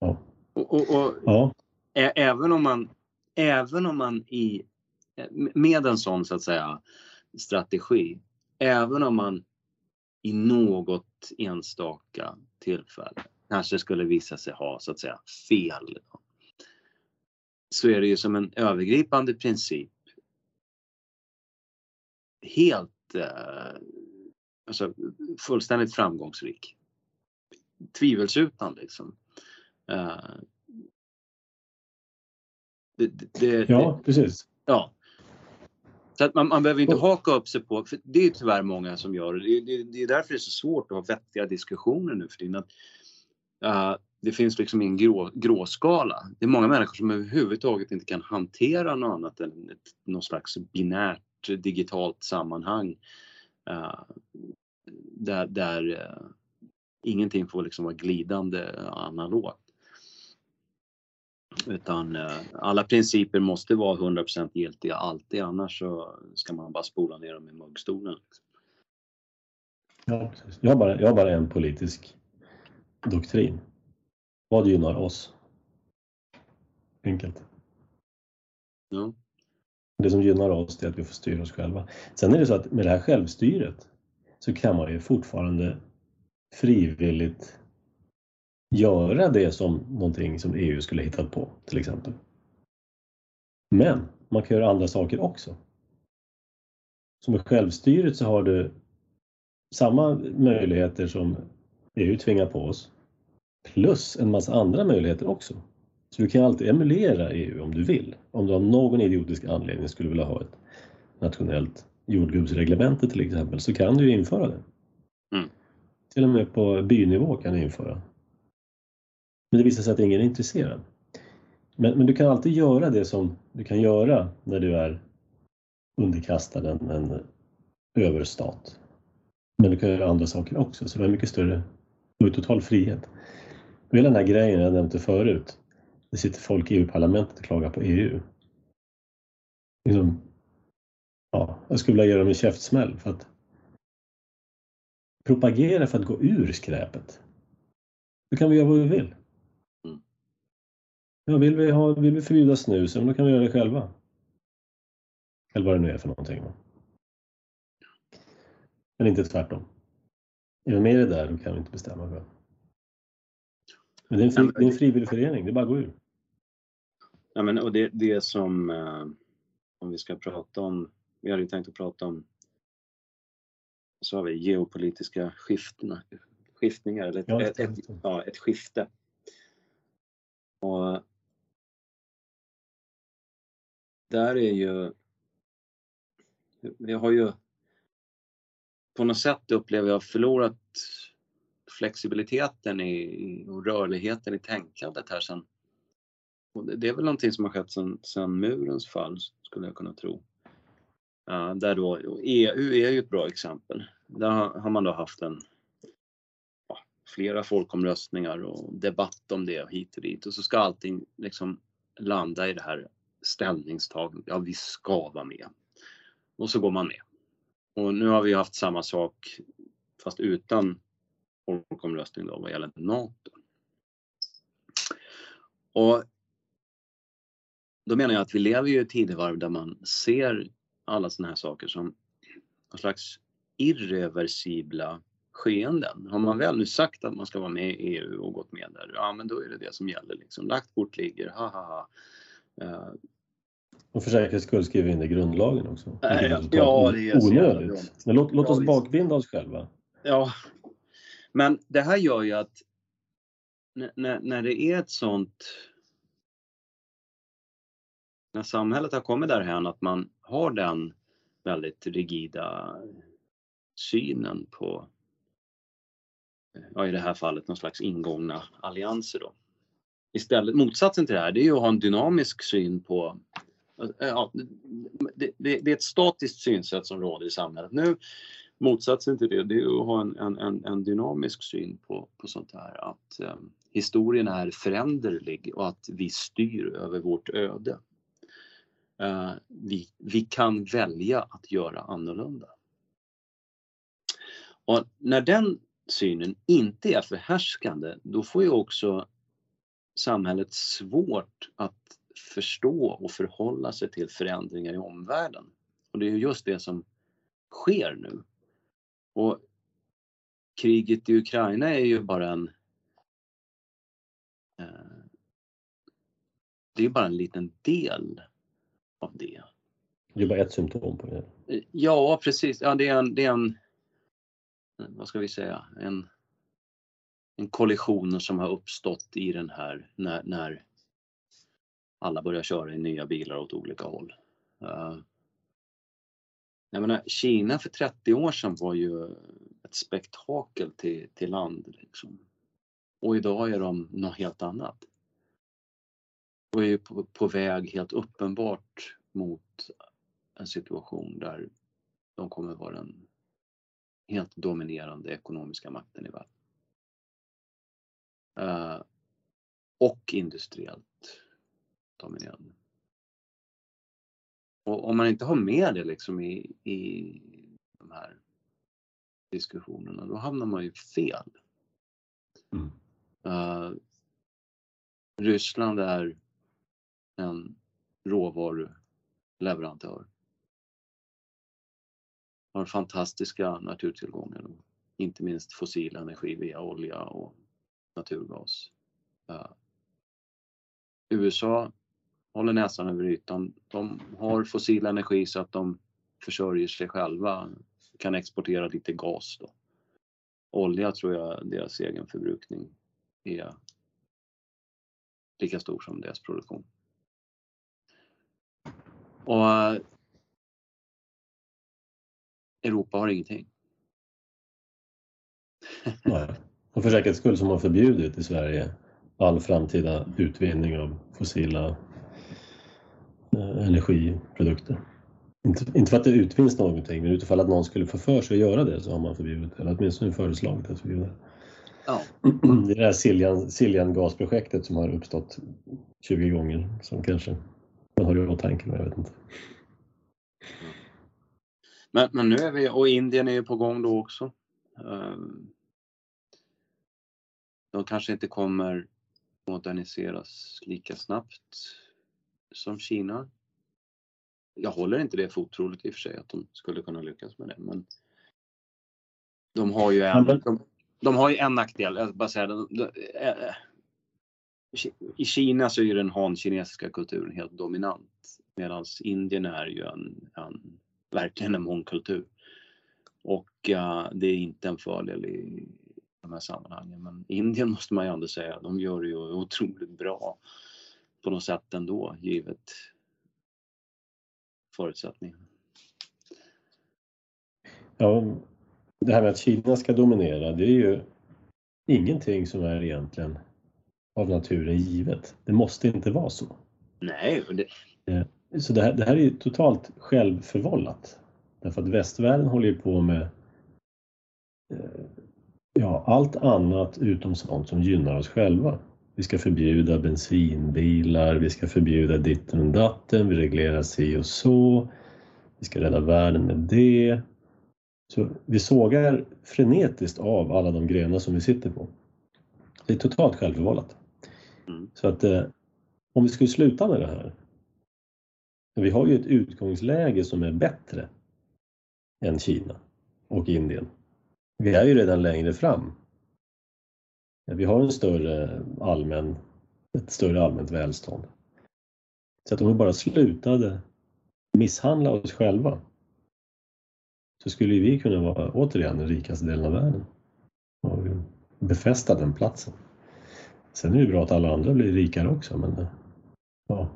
ja. Och, och, och ja. ä- även om man, även om man i, med en sån så att säga strategi, även om man i något enstaka tillfälle kanske skulle visa sig ha så att säga fel. Så är det ju som en övergripande princip helt eh, alltså, fullständigt framgångsrik. Tvivelsutan liksom. Eh, det, det, det, ja, precis. Ja. Så att man, man behöver inte haka upp sig på, för det är tyvärr många som gör det. Det, det är därför det är så svårt att ha vettiga diskussioner nu för tiden. Att, uh, det finns liksom ingen grå, gråskala. Det är många människor som överhuvudtaget inte kan hantera något annat än ett, någon slags binärt digitalt sammanhang. Uh, där där uh, ingenting får liksom vara glidande analogt. Utan eh, alla principer måste vara 100% giltiga alltid annars så ska man bara spola ner dem i muggstolen. Ja, precis. Jag, har bara, jag har bara en politisk doktrin. Vad gynnar oss? Enkelt. Ja. Det som gynnar oss är att vi får styra oss själva. Sen är det så att med det här självstyret så kan man ju fortfarande frivilligt göra det som någonting som EU skulle hittat på till exempel. Men man kan göra andra saker också. Så med självstyret så har du samma möjligheter som EU tvingar på oss plus en massa andra möjligheter också. Så du kan alltid emulera EU om du vill. Om du av någon idiotisk anledning skulle vilja ha ett nationellt jordgubbsreglemente till exempel så kan du införa det. Mm. Till och med på bynivå kan du införa. Men det visar sig att ingen är intresserad. Men, men du kan alltid göra det som du kan göra när du är underkastad en, en överstat. Men du kan göra andra saker också, så det är mycket större, du har total frihet. Och hela den här grejen jag nämnde förut, det sitter folk i EU-parlamentet och klagar på EU. Liksom, ja, jag skulle vilja ge dem en käftsmäll för att propagera för att gå ur skräpet. Då kan vi göra vad vi vill. Ja, vill, vi ha, vill vi förbjuda snus, då kan vi göra det själva. Eller vad det nu är för någonting. Men inte tvärtom. Är vi med i det där, då kan vi inte bestämma själv. Men det är en, fri, det är en frivillig förening, det är bara att gå ur. Ja, men, och det, det som, eh, om vi ska prata om, vi hade ju tänkt att prata om, så har vi geopolitiska skiftena, skiftningar, eller ett, Ja, ett, ett, ja, ett skifte. Och där är ju, vi har ju på något sätt upplever jag förlorat flexibiliteten i, och rörligheten i tänkandet här sen. Och det, det är väl någonting som har skett sen, sen murens fall skulle jag kunna tro. Uh, där då, EU är ju ett bra exempel. Där har, har man då haft en, ja, flera folkomröstningar och debatt om det hit och dit och så ska allting liksom landa i det här ställningstagande. Ja, vi ska vara med. Och så går man med. Och nu har vi haft samma sak fast utan folkomröstning då vad gäller NATO. Och då menar jag att vi lever ju i ett tidevarv där man ser alla sådana här saker som någon slags irreversibla skeenden. Har man väl nu sagt att man ska vara med i EU och gått med där, ja men då är det det som gäller. Liksom. Lagt kort ligger, ha ha ha. Uh, och för säkerhets skull skriver in det i grundlagen också. Äh, ja, ja, det är onödigt. Men låt, låt oss bakbinda oss själva. Ja, men det här gör ju att när- när, när det är ett sånt när samhället har kommit därhän att man har den väldigt rigida synen på, ja i det här fallet någon slags ingångna allianser då. Istället, motsatsen till det här, det är ju att ha en dynamisk syn på eh, Ja, det, det, det är ett statiskt synsätt som råder i samhället. Nu, motsatsen till det, det är att ha en, en, en, dynamisk syn på, på sånt här. Att eh, historien är föränderlig och att vi styr över vårt öde. Eh, vi, vi kan välja att göra annorlunda. Och när den synen inte är förhärskande, då får ju också samhället svårt att förstå och förhålla sig till förändringar i omvärlden. Och det är just det som sker nu. Och kriget i Ukraina är ju bara en eh, det är bara en liten del av det. Det är bara ett symptom på det. Ja, precis. Ja, det är en, det är en vad ska vi säga, en, en kollision som har uppstått i den här när, när alla börjar köra i nya bilar åt olika håll. Uh, jag menar, Kina för 30 år sedan var ju ett spektakel till, till land. Liksom. Och idag är de något helt annat. Och är ju på, på väg helt uppenbart mot en situation där de kommer vara den helt dominerande ekonomiska makten i världen. Uh, och industriellt dominerande. Och om man inte har med det liksom i, i de här diskussionerna, då hamnar man ju fel. Mm. Uh, Ryssland är en råvaruleverantör. Har fantastiska naturtillgångar, inte minst fossil energi via olja och naturgas. Uh, USA håller näsan över ytan. De har fossil energi så att de försörjer sig själva. Kan exportera lite gas då. Olja tror jag deras egen förbrukning är lika stor som deras produktion. Och eh, Europa har ingenting. Nej. Och för säkerhets skull som har förbjudit i Sverige all framtida utvinning av fossila Eh, energiprodukter. Inte, inte för att det utvinns någonting, men utifall att någon skulle få för sig att göra det så har man förbjudit eller åtminstone föreslagit att förbjuda det. Ja. Det är det här Siljan, Siljan gasprojektet som har uppstått 20 gånger som kanske man har i åtanke, men jag vet inte. Men, men nu är vi, och Indien är ju på gång då också. Ehm, de kanske inte kommer moderniseras lika snabbt som Kina. Jag håller inte det för otroligt i och för sig att de skulle kunna lyckas med det, men de har ju en, de, de har ju en nackdel. Jag bara säga, de, de, äh, I Kina så är den han-kinesiska kulturen helt dominant medan Indien är ju en, en verkligen en mångkultur. Och uh, det är inte en fördel i de här sammanhangen. Men Indien måste man ju ändå säga, de gör det ju otroligt bra på något sätt ändå givet förutsättningarna. Ja, det här med att Kina ska dominera, det är ju ingenting som är egentligen av naturen givet. Det måste inte vara så. Nej. Det... Eh, så det här, det här är ju totalt självförvållat. Därför att västvärlden håller ju på med eh, ja, allt annat utom sånt som gynnar oss själva. Vi ska förbjuda bensinbilar, vi ska förbjuda ditten och datten, vi reglerar si och så. Vi ska rädda världen med det. Så vi sågar frenetiskt av alla de grenar som vi sitter på. Det är totalt självförvållat. Mm. Så att eh, om vi skulle sluta med det här. Vi har ju ett utgångsläge som är bättre än Kina och Indien. Vi är ju redan längre fram vi har en större allmän, ett större allmänt välstånd. Så att om vi bara slutade misshandla oss själva så skulle vi kunna vara återigen den rikaste delen av världen och befästa den platsen. Sen är det bra att alla andra blir rikare också men ja,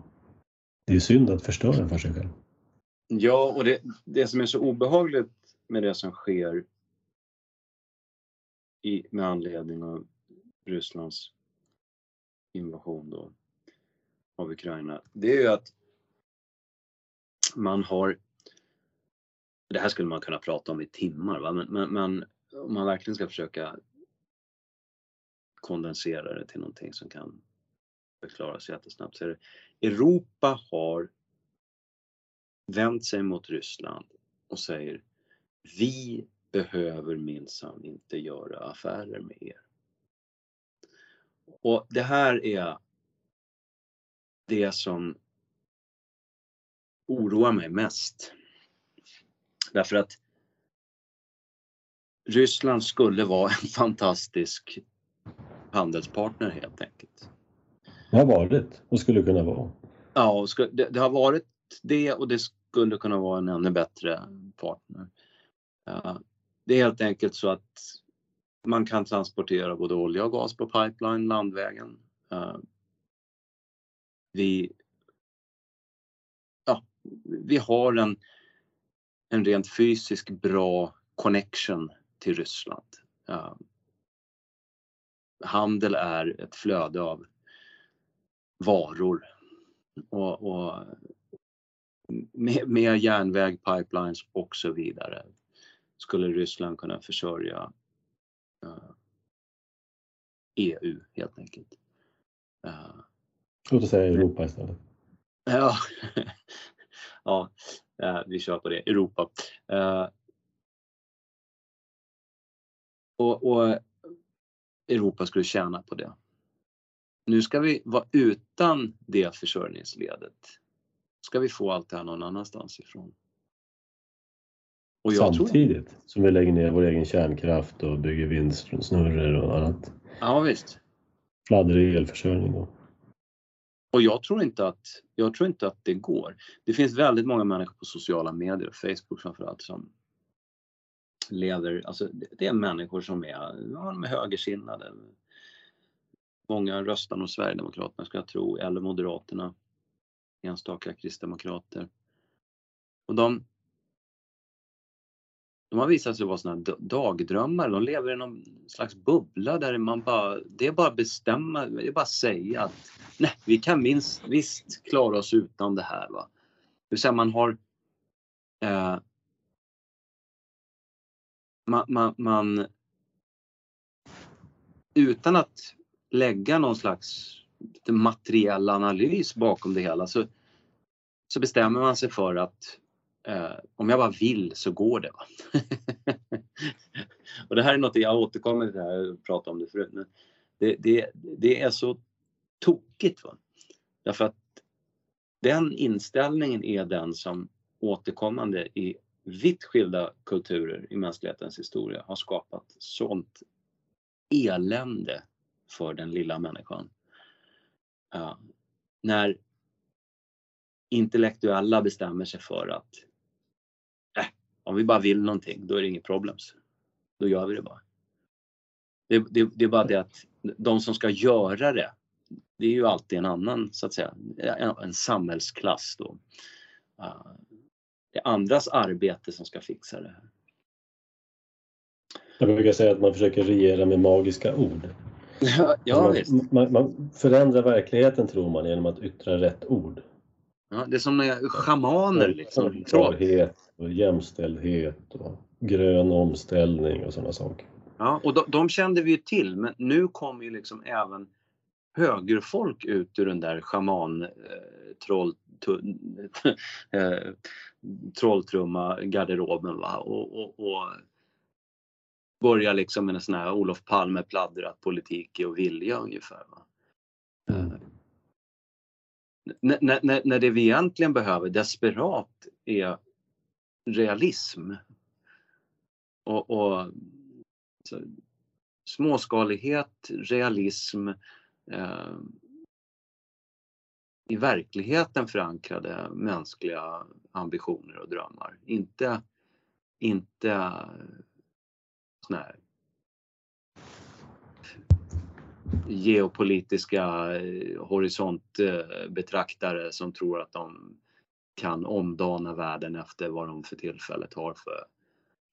det är synd att förstöra den för sig själv. Ja, och det, det som är så obehagligt med det som sker i, med anledning av Rysslands invasion då av Ukraina, det är ju att man har det här skulle man kunna prata om i timmar, va? Men, men, men om man verkligen ska försöka kondensera det till någonting som kan förklaras jättesnabbt så är det Europa har vänt sig mot Ryssland och säger vi behöver minsann inte göra affärer med er. Och det här är det som oroar mig mest. Därför att Ryssland skulle vara en fantastisk handelspartner helt enkelt. Det har varit och skulle kunna vara. Ja, det, har varit det och det skulle kunna vara en ännu bättre partner. Det är helt enkelt så att man kan transportera både olja och gas på pipeline landvägen. Eh, vi, ja, vi har en, en rent fysisk bra connection till Ryssland. Eh, handel är ett flöde av varor och, och med, med järnväg, pipelines och så vidare skulle Ryssland kunna försörja EU helt enkelt. Uh, Låt oss säga Europa istället. Ja, ja uh, vi kör på det. Europa. Och, och, Europa skulle tjäna på det. Nu ska vi vara utan det försörjningsledet. Ska vi få allt det här någon annanstans ifrån. Samtidigt tror... som vi lägger ner vår egen kärnkraft och bygger vindsnurror och annat. Ja visst. Fladdrig elförsörjning. Då. Och jag tror, inte att, jag tror inte att det går. Det finns väldigt många människor på sociala medier, Facebook framförallt, som lever, alltså det är människor som är, ja, de är högersinnade. Många röstar nog Sverigedemokraterna ska jag tro, eller Moderaterna. Enstaka kristdemokrater. Och de, de har visat sig vara såna dagdrömmar. De lever i någon slags bubbla där man bara, det är bara att bestämma, det är bara att säga att nej, vi kan minst, visst klara oss utan det här. Va? Det vill säga man har eh, man, man, man, utan att lägga någon slags materiell analys bakom det hela så, så bestämmer man sig för att eh, om jag bara vill så går det. och det här är något jag återkommer till, här och pratat om det förut. Men det, det, det är så tokigt. Va? Därför att den inställningen är den som återkommande i vitt skilda kulturer i mänsklighetens historia har skapat sånt elände för den lilla människan. Uh, när intellektuella bestämmer sig för att om vi bara vill någonting, då är det inget problem. Då gör vi det bara. Det, det, det, är bara det att de som ska göra det, det är ju alltid en annan, så att säga, en, samhällsklass då. Uh, det är andras arbete som ska fixa det här. Jag brukar säga att man försöker regera med magiska ord. Ja, ja alltså man, man, man, förändrar verkligheten tror man genom att yttra rätt ord. Ja, det är som schamaner liksom. Klarhet och jämställdhet och grön omställning och sådana saker. Ja, och de, de kände vi ju till men nu kommer ju liksom även högerfolk ut ur den där schaman eh, troll, eh, trolltrumma garderoben va? Och, och, och börjar liksom med en sån här Olof Palme pladdrat politik och vilja ungefär. Va? Mm. När, när, när det vi egentligen behöver desperat är realism. Och, och så, småskalighet, realism, eh, i verkligheten förankrade mänskliga ambitioner och drömmar. Inte, inte sån här geopolitiska eh, horisontbetraktare som tror att de kan omdana världen efter vad de för tillfället har för,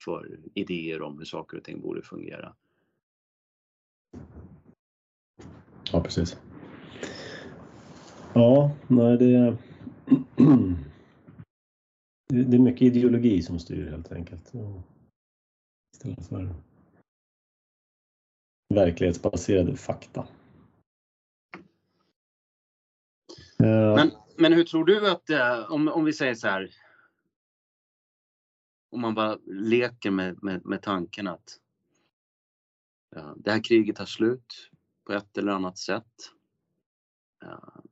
för idéer om hur saker och ting borde fungera. Ja, precis. Ja, nej det... det är mycket ideologi som styr helt enkelt. Istället för verklighetsbaserade fakta. Eh, men, men hur tror du att, eh, om, om vi säger så här, om man bara leker med, med, med tanken att ja, det här kriget tar slut på ett eller annat sätt. Ja,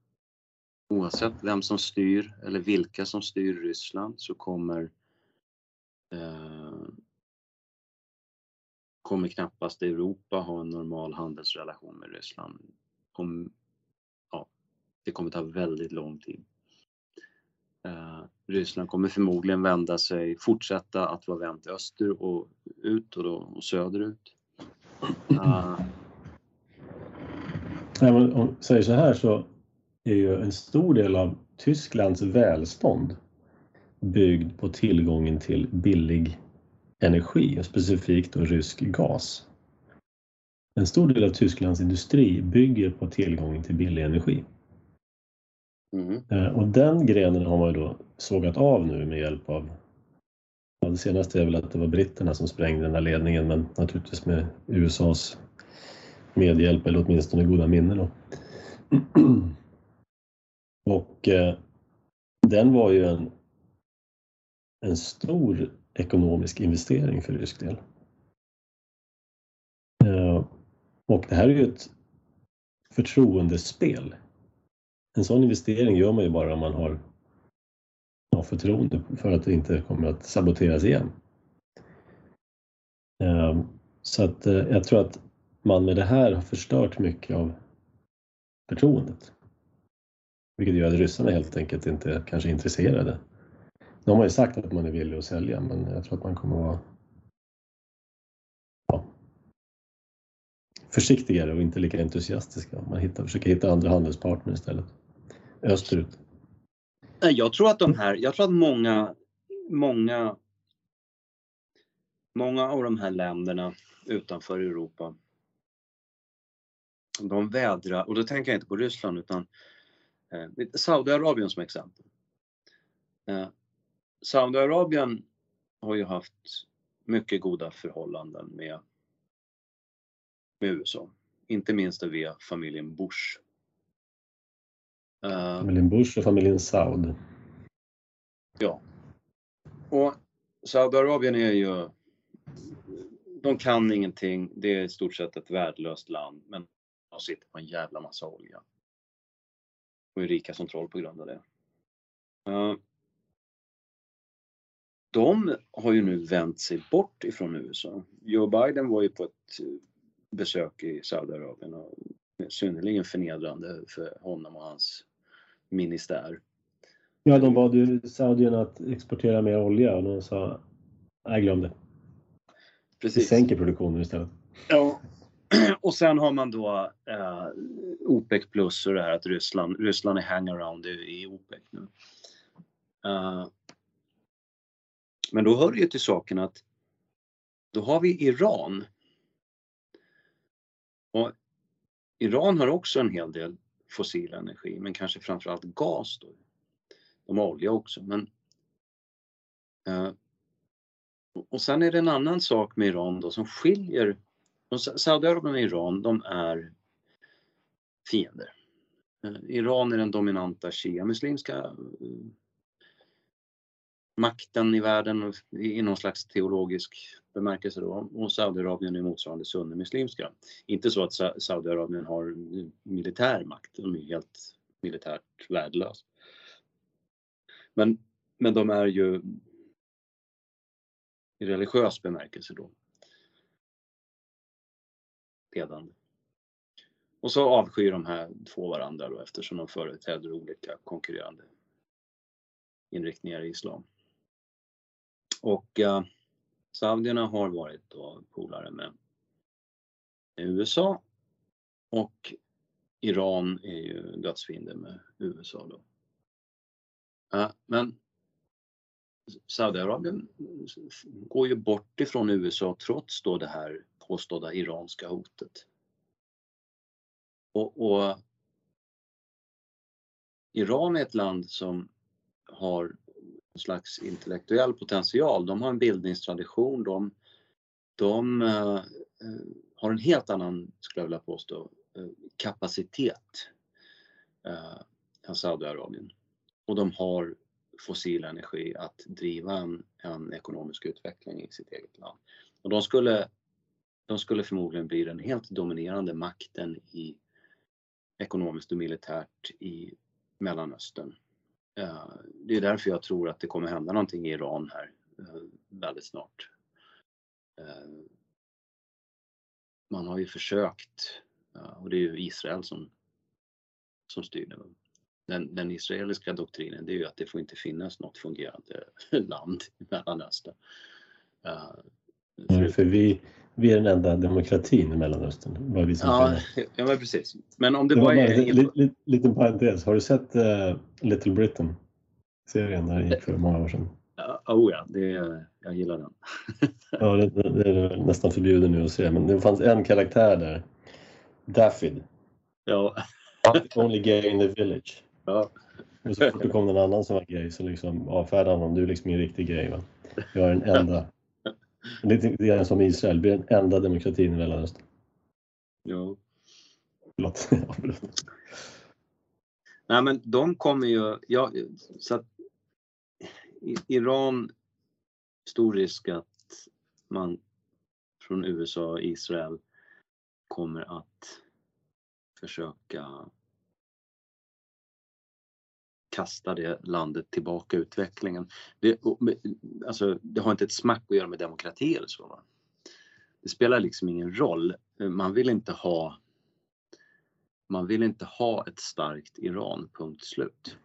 oavsett vem som styr eller vilka som styr Ryssland så kommer eh, kommer knappast Europa ha en normal handelsrelation med Ryssland. Kom, ja, det kommer ta väldigt lång tid. Uh, Ryssland kommer förmodligen vända sig, fortsätta att vara vänt öster och ut och, då, och söderut. Uh, Nej, men om jag säger så här så är ju en stor del av Tysklands välstånd byggd på tillgången till billig energi och specifikt då rysk gas. En stor del av Tysklands industri bygger på tillgången till billig energi. Mm. Eh, och den grenen har man då sågat av nu med hjälp av ja, det senaste är väl att det var britterna som sprängde den här ledningen men naturligtvis med USAs medhjälp eller åtminstone goda minnen. Då. Och eh, den var ju en, en stor ekonomisk investering för rysk del. Eh, och det här är ju ett förtroendespel. En sån investering gör man ju bara om man har ja, förtroende för att det inte kommer att saboteras igen. Eh, så att eh, jag tror att man med det här har förstört mycket av förtroendet. Vilket gör att ryssarna helt enkelt inte kanske är intresserade de har ju sagt att man är villig att sälja men jag tror att man kommer att vara ja, försiktigare och inte lika entusiastiska. Man hittar, försöker hitta andra handelspartner istället. Österut. Jag tror att de här, jag tror att många, många, många av de här länderna utanför Europa de vädrar, och då tänker jag inte på Ryssland utan eh, Saudiarabien som exempel. Eh, Saudiarabien har ju haft mycket goda förhållanden med, med USA. Inte minst via familjen Bush. Uh, familjen Bush och familjen Saud. Ja. Och Saudiarabien är ju... De kan ingenting. Det är i stort sett ett värdelöst land. Men de sitter på en jävla massa olja. Och är rika som troll på grund av det. De har ju nu vänt sig bort ifrån USA. Joe Biden var ju på ett besök i Saudiarabien och synnerligen förnedrande för honom och hans ministär. Ja, de bad ju Saudien att exportera mer olja och de sa nej, glöm det. Precis. Vi sänker produktionen istället. Ja, och sen har man då eh, OPEC plus och det här att Ryssland, Ryssland är hangaround i, i OPEC nu. Uh, men då hör det ju till saken att då har vi Iran. Och Iran har också en hel del fossil energi, men kanske framförallt gas. Då. De har olja också, men eh, och sen är det en annan sak med Iran då som skiljer Saudiarabien och Iran, de är fiender. Eh, Iran är den dominanta shia-muslimska eh, makten i världen i någon slags teologisk bemärkelse då och Saudiarabien är motsvarande sunnimuslimska. Inte så att Saudiarabien har militär makt, de är helt militärt värdelösa. Men, men de är ju i religiös bemärkelse då ledande. Och så avskyr de här två varandra då eftersom de företräder olika konkurrerande inriktningar i islam. Och uh, saudierna har varit då polare med USA och Iran är ju dödsfiende med USA då. Uh, men Saudiarabien går ju bort ifrån USA trots då det här påstådda iranska hotet. Och, och Iran är ett land som har slags intellektuell potential. De har en bildningstradition. De, de uh, har en helt annan, skulle jag vilja påstå, uh, kapacitet uh, än Saudiarabien. Och de har fossil energi att driva en, en ekonomisk utveckling i sitt eget land. Och de skulle, de skulle förmodligen bli den helt dominerande makten i ekonomiskt och militärt i Mellanöstern. Eh, det är därför jag tror att det kommer hända någonting i Iran här eh, väldigt snart. Eh, man har ju försökt, och det är ju Israel som, som styr det. Den, den israeliska doktrinen det är ju att det får inte finnas något fungerande land i Mellanöstern. Mm, för vi, vi är den enda demokratin i Mellanöstern. Var vi som ja, ja, men precis. Men om det, det bara är... En liten, liten parentes. Har du sett uh, Little Britain? Serien där gick för många år sedan. Ja, oh ja, det, jag gillar den. ja, det, det, är nästan förbjudet nu att se, men det fanns en karaktär där. Daffyd. Ja. Only gay in the village. Ja. Och så fort det kom någon annan som var gay så liksom avfärdade honom. Du är liksom ingen riktig gay. Va? Jag är den enda Lite grann som Israel, blir den enda demokratin i Mellanöstern. Ja. Förlåt, Nej men de kommer ju, ja, så att Iran, stor risk att man från USA och Israel kommer att försöka kasta det landet tillbaka utvecklingen. Det, alltså, det har inte ett smack att göra med demokrati eller så. Va? Det spelar liksom ingen roll. Man vill inte ha man vill inte ha ett starkt Iran, punkt slut.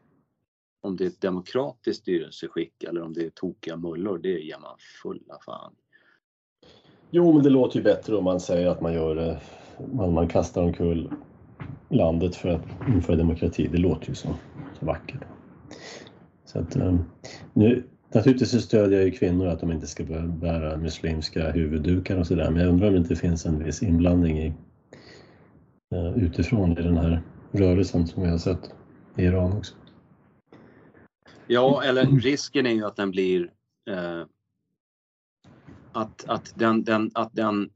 Om det är ett demokratiskt styrelseskick eller om det är tokiga mullor, det ger man fulla fan. Jo, men det låter ju bättre om man säger att man gör det, man, man kastar omkull landet för att införa demokrati. Det låter ju så, så vackert. Så att, eh, nu, naturligtvis så stödjer jag ju kvinnor att de inte ska bära muslimska huvuddukar och sådär men jag undrar om det inte finns en viss inblandning i, eh, utifrån i den här rörelsen som vi har sett i Iran också. Ja, eller risken är ju att den blir eh, att, att, den, den, att den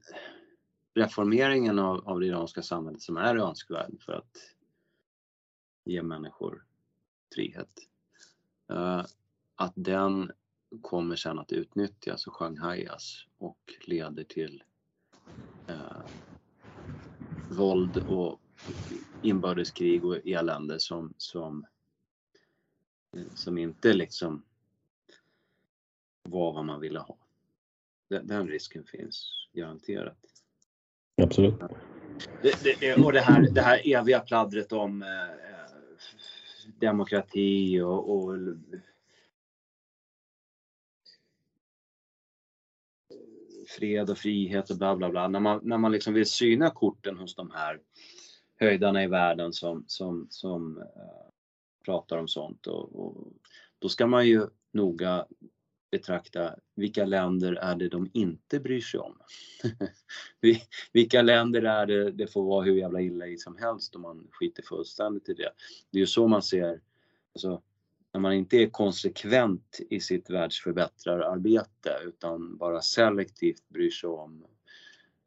reformeringen av, av det iranska samhället som är önskvärd för att ge människor frihet. Uh, att den kommer sen att utnyttjas och shanghajas och leder till uh, våld och inbördeskrig och elände som, som, eh, som inte liksom var vad man ville ha. Den, den risken finns garanterat. Absolut. Det, det, och det här, det här eviga pladdret om eh, eh, demokrati och, och fred och frihet och bla bla bla. När man, när man liksom vill syna korten hos de här höjdarna i världen som, som, som uh, pratar om sånt och, och, då ska man ju noga betrakta vilka länder är det de inte bryr sig om. vilka länder är det det får vara hur jävla illa i som helst om man skiter fullständigt i det. Det är ju så man ser, alltså, när man inte är konsekvent i sitt världsförbättrararbete utan bara selektivt bryr sig om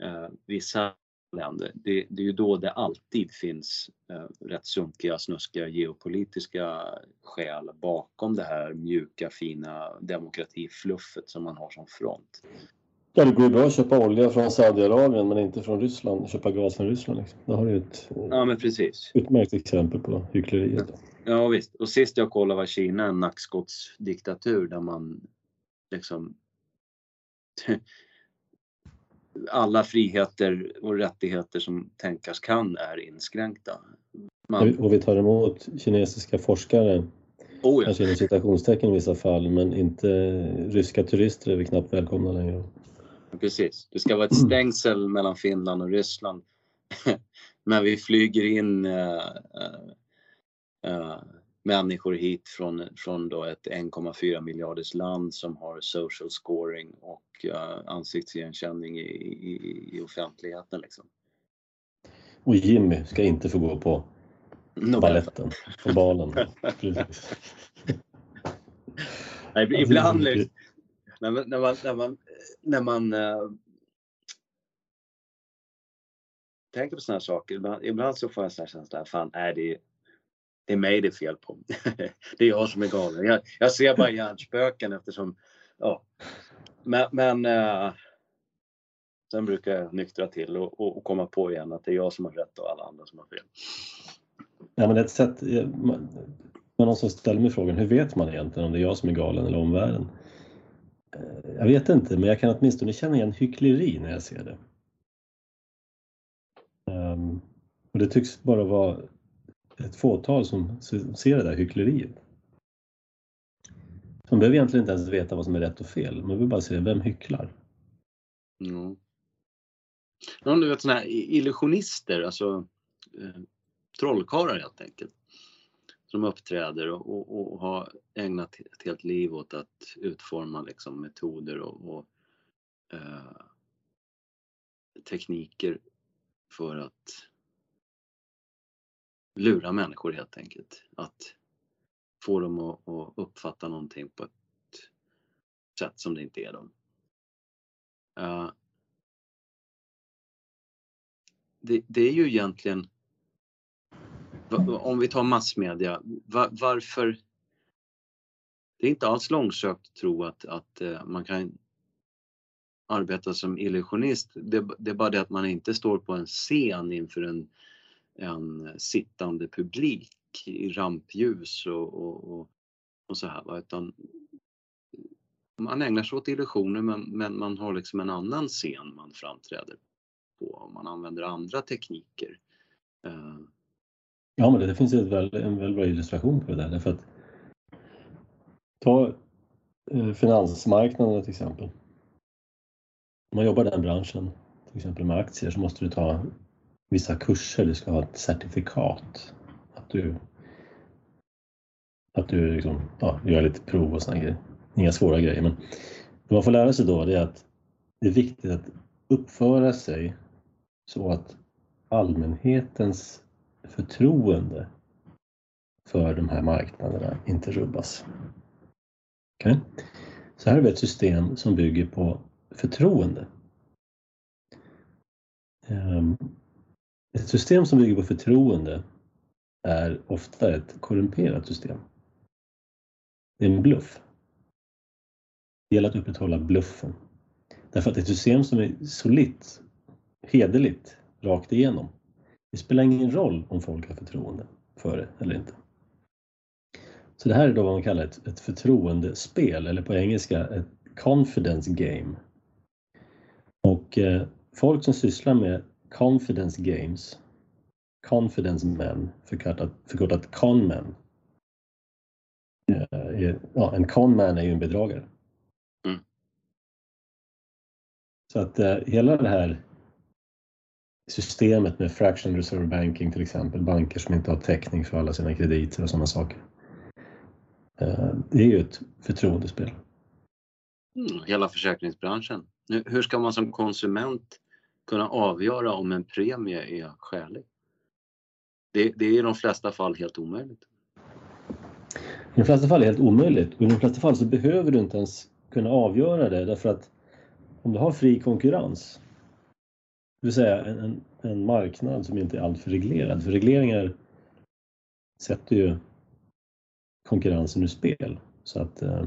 eh, vissa länder. Det, det, är ju då det alltid finns eh, rätt sunkiga, snuskiga geopolitiska skäl bakom det här mjuka, fina demokratifluffet som man har som front. Ja, det går ju bra att köpa olja från Saudiarabien men inte från Ryssland, köpa gas från Ryssland. Liksom. Det har du ett ja, men precis. utmärkt exempel på hyckleriet. Ja visst, och sist jag kollade var Kina en nackskottsdiktatur där man liksom alla friheter och rättigheter som tänkas kan är inskränkta. Man... Och vi tar emot kinesiska forskare, oh ja. kanske inom citationstecken i vissa fall, men inte ryska turister är vi knappt välkomna längre. Precis, det ska vara ett stängsel mellan Finland och Ryssland. men vi flyger in äh, äh, människor hit från, från då ett 1,4 miljarders land som har social scoring och uh, ansiktsigenkänning i, i, i offentligheten. Liksom. Och Jimmy ska inte få gå på baletten, på balen. Nej, ibland när man, när man, när man, när man äh, tänker på sådana här saker, ibland, ibland, så får jag en känsla, fan är det det är mig det är fel på. det är jag som är galen. Jag, jag ser bara hjärnspöken eftersom, ja. Men, men äh, sen brukar jag nyktra till och, och, och, komma på igen att det är jag som har rätt och alla andra som har fel. Ja, men ett sätt, man, någon som ställer mig frågan, hur vet man egentligen om det är jag som är galen eller omvärlden? Eh, jag vet inte, men jag kan åtminstone känna igen hyckleri när jag ser det. Um, och det tycks bara vara ett fåtal som ser det där hyckleriet. Man behöver egentligen inte ens veta vad som är rätt och fel, man behöver bara se vem hycklar. Mm. Ja, du vet sådana här illusionister, alltså eh, trollkarlar helt enkelt. Som uppträder och, och, och, har ägnat ett helt liv åt att utforma liksom, metoder och, och eh, tekniker för att lura människor helt enkelt. Att få dem att, att uppfatta någonting på ett sätt som det inte är dem. Uh, det, det, är ju egentligen, om vi tar massmedia, var, varför det är inte alls långsökt att tro att, att eh, man kan arbeta som illusionist. Det, det, är bara det att man inte står på en scen inför en en eh, sittande publik i rampljus och, och, och, och så här. Va? Utan eh, man ägnar sig åt illusioner men, men man har liksom en annan scen man framträder på. Man använder andra tekniker. Eh. Ja, men det finns väl, en väldigt bra illustration på det där. Därför att, ta eh, finansmarknaden till exempel. Om man jobbar i den branschen, till exempel med aktier, så måste du ta vissa kurser, du ska ha ett certifikat. Att du, att du liksom, ja, gör lite prov och sådana grejer. Inga svåra grejer, men det man får lära sig då det är att det är viktigt att uppföra sig så att allmänhetens förtroende för de här marknaderna inte rubbas. Okay? Så här har vi ett system som bygger på förtroende. Ehm, ett system som bygger på förtroende är ofta ett korrumperat system. Det är en bluff. Det gäller att upprätthålla bluffen. Därför att ett system som är solitt, hederligt, rakt igenom. Det spelar ingen roll om folk har förtroende för det eller inte. Så det här är då vad man kallar ett, ett förtroendespel eller på engelska ett confidence game. Och eh, folk som sysslar med Confidence Games, Confidence Men, förkortat, förkortat Conmen. Eh, ja, en conman är ju en bedragare. Mm. Så att eh, hela det här systemet med fraction reserve banking till exempel, banker som inte har täckning för alla sina krediter och sådana saker. Eh, det är ju ett förtroendespel. Mm, hela försäkringsbranschen. hur ska man som konsument kunna avgöra om en premie är skälig. Det, det är i de flesta fall helt omöjligt. I de flesta fall är det helt omöjligt och i de flesta fall så behöver du inte ens kunna avgöra det därför att om du har fri konkurrens, det vill säga en, en marknad som inte är alltför reglerad, för regleringar sätter ju konkurrensen ur spel så att eh,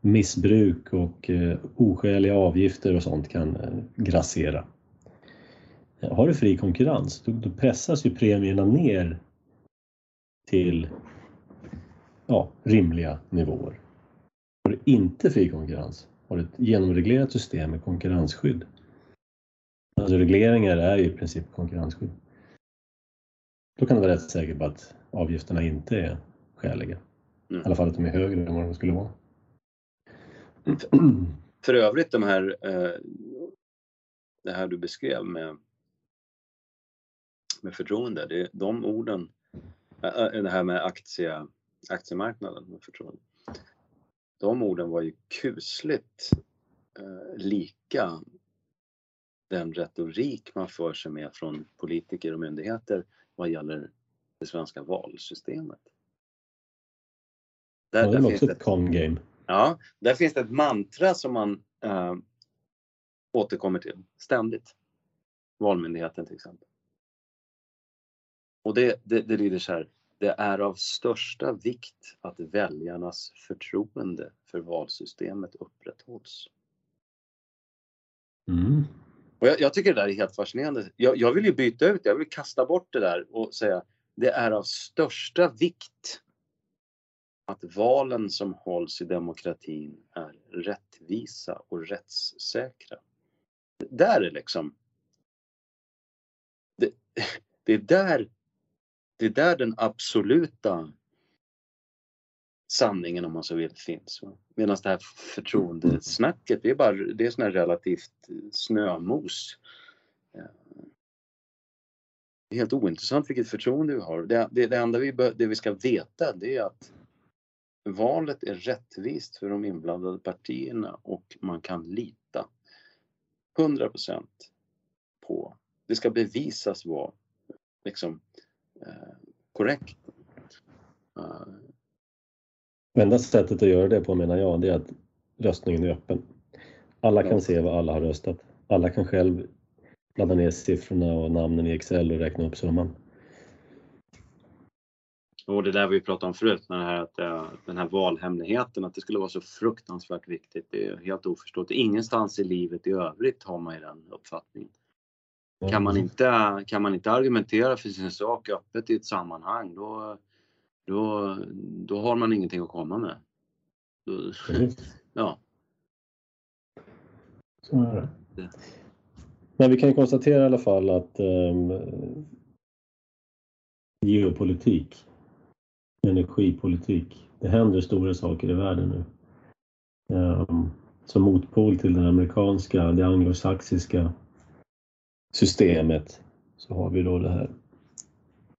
missbruk och eh, oskäliga avgifter och sånt kan eh, grassera. Har du fri konkurrens då, då pressas ju premierna ner till ja, rimliga nivåer. Har du inte fri konkurrens, har du ett genomreglerat system med konkurrensskydd. Alltså regleringar är ju i princip konkurrensskydd. Då kan du vara rätt säker på att avgifterna inte är skäliga. Mm. I alla fall att de är högre än vad de skulle vara. För övrigt de här, eh, det här du beskrev med med förtroende. Det, de orden, det här med aktie, aktiemarknaden med förtroende. De orden var ju kusligt eh, lika den retorik man för sig med från politiker och myndigheter vad gäller det svenska valsystemet. Där, ja, det är också ett con-game. Ja, där finns det ett mantra som man äh, återkommer till ständigt. Valmyndigheten till exempel. Och det, det, det lyder så här. Det är av största vikt att väljarnas förtroende för valsystemet upprätthålls. Mm. Och jag, jag, tycker det där är helt fascinerande. Jag, jag vill ju byta ut jag vill kasta bort det där och säga det är av största vikt att valen som hålls i demokratin är rättvisa och rättssäkra. Där är liksom... Det, det, är där, det är där den absoluta sanningen om man så vill finns. Medan det här förtroendesnacket, det är bara det är sån här relativt snömos. Det är helt ointressant vilket förtroende vi har. Det, det, det enda vi, det vi ska veta det är att valet är rättvist för de inblandade partierna och man kan lita 100% på, det ska bevisas vara liksom korrekt. Uh, Enda sättet att göra det på menar jag, det är att röstningen är öppen. Alla kan se vad alla har röstat. Alla kan själv ladda ner siffrorna och namnen i Excel och räkna upp summan. Och det där vi pratade om förut, med här, att äh, den här valhemligheten, att det skulle vara så fruktansvärt viktigt. Det är helt oförståeligt. Ingenstans i livet i övrigt har man ju den uppfattningen. Kan, man inte, kan man inte argumentera för sin sak öppet i ett sammanhang, då, då, då har man ingenting att komma med. Då, ja. Så är det. det. Men vi kan konstatera i alla fall att um, geopolitik energipolitik. Det händer stora saker i världen nu. Um, som motpol till det amerikanska, det anglosaxiska systemet så har vi då det här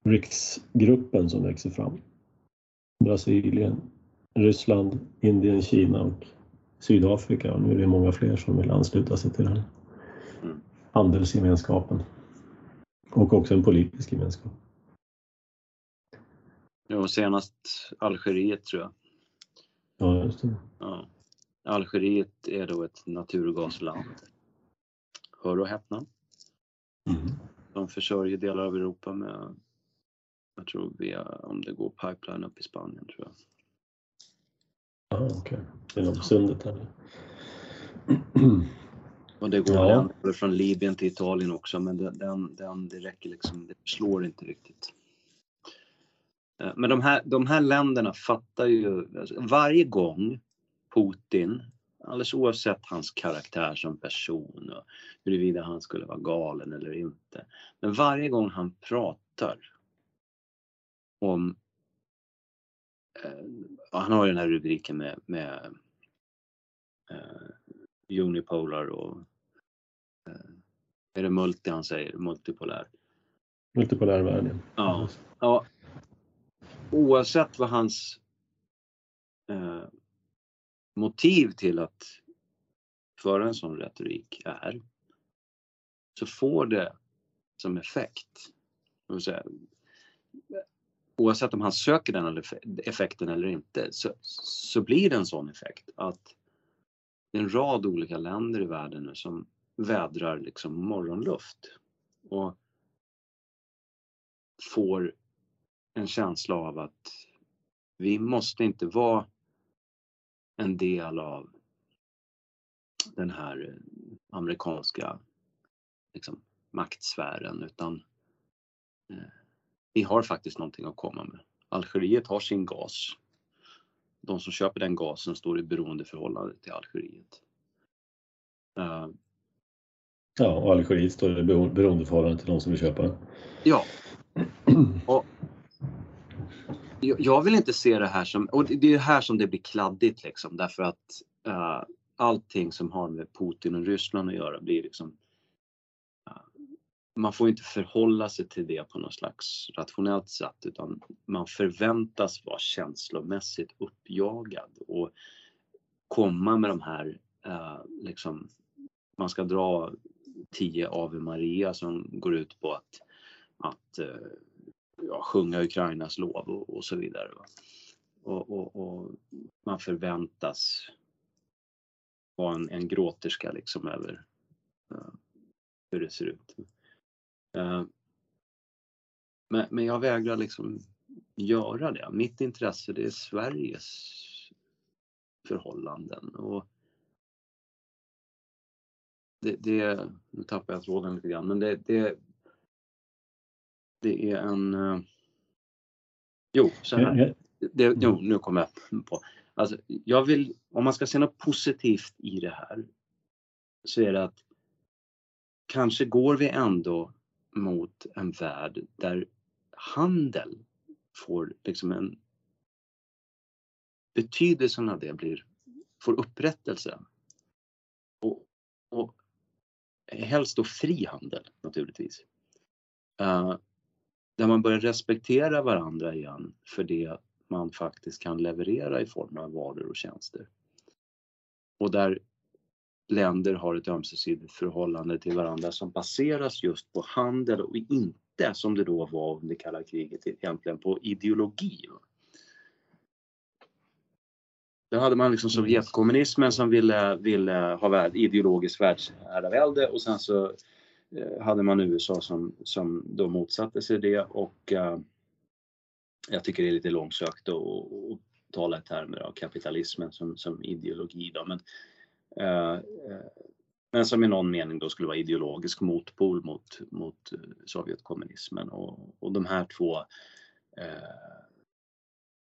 BRICS-gruppen som växer fram. Brasilien, Ryssland, Indien, Kina och Sydafrika. Och nu är det många fler som vill ansluta sig till den handelsgemenskapen. Och också en politisk gemenskap. Jo, senast Algeriet tror jag. Ja, just det. Ja. Algeriet är då ett naturgasland. Hör och häpna. Mm. De försörjer delar av Europa med, jag tror via, om det går pipeline upp i Spanien tror jag. Ah, okej. Okay. Genom sundet här. Och det går ja. från Libyen till Italien också men den, den, det räcker liksom, det slår inte riktigt. Eh, men de här, de här länderna fattar ju, alltså, varje gång Putin, alldeles oavsett hans karaktär som person och huruvida han skulle vara galen eller inte. Men varje gång han pratar om, eh, han har ju den här rubriken med, med eh, unipolar och eh, är det multi han säger, multipolär? Multipolär värld, ja. ja oavsett vad hans eh, motiv till att föra en sån retorik är så får det som effekt, säga, oavsett om han söker den effekten eller inte, så, så blir det en sån effekt att det är en rad olika länder i världen nu som vädrar liksom morgonluft och får en känsla av att vi måste inte vara en del av den här amerikanska liksom, maktsfären utan eh, vi har faktiskt någonting att komma med. Algeriet har sin gas. De som köper den gasen står i beroendeförhållande till Algeriet. Uh, ja, och Algeriet står i beroendeförhållande till de som vill köpa. Ja. Och jag vill inte se det här som, och det är här som det blir kladdigt liksom därför att uh, allting som har med Putin och Ryssland att göra blir liksom uh, man får inte förhålla sig till det på något slags rationellt sätt utan man förväntas vara känslomässigt uppjagad och komma med de här uh, liksom man ska dra tio Ave Maria som går ut på att, att ja, sjunga Ukrainas lov och, och så vidare. och, och, och man förväntas vara en, en gråterska liksom över uh, hur det ser ut. Uh, men, men jag vägrar liksom göra det. Mitt intresse det är Sveriges förhållanden. Och det, det, nu tappar jag tråden lite grann, men det, det, det är en... Uh, jo, så här. Det, jo, nu kommer jag på. Alltså, jag vill, om man ska se något positivt i det här så är det att kanske går vi ändå mot en värld där handel får liksom en betydelsen av det blir, får upprättelse. Och, och helst då fri handel naturligtvis. Uh, där man börjar respektera varandra igen för det man faktiskt kan leverera i form av varor och tjänster. Och där länder har ett ömsesidigt förhållande till varandra som baseras just på handel och inte som det då var under kalla kriget egentligen på ideologi. Då hade man liksom Sovjetkommunismen som ville, ville ha ideologiskt världsherravälde och sen så Eh, hade man USA som, som då motsatte sig det och uh, jag tycker det är lite långsökt att, tala i termer av kapitalismen som, som ideologi. Då. Men, uh, men som i någon mening då skulle vara ideologisk motpol mot, mot Sovjetkommunismen. Och, och de här två eh,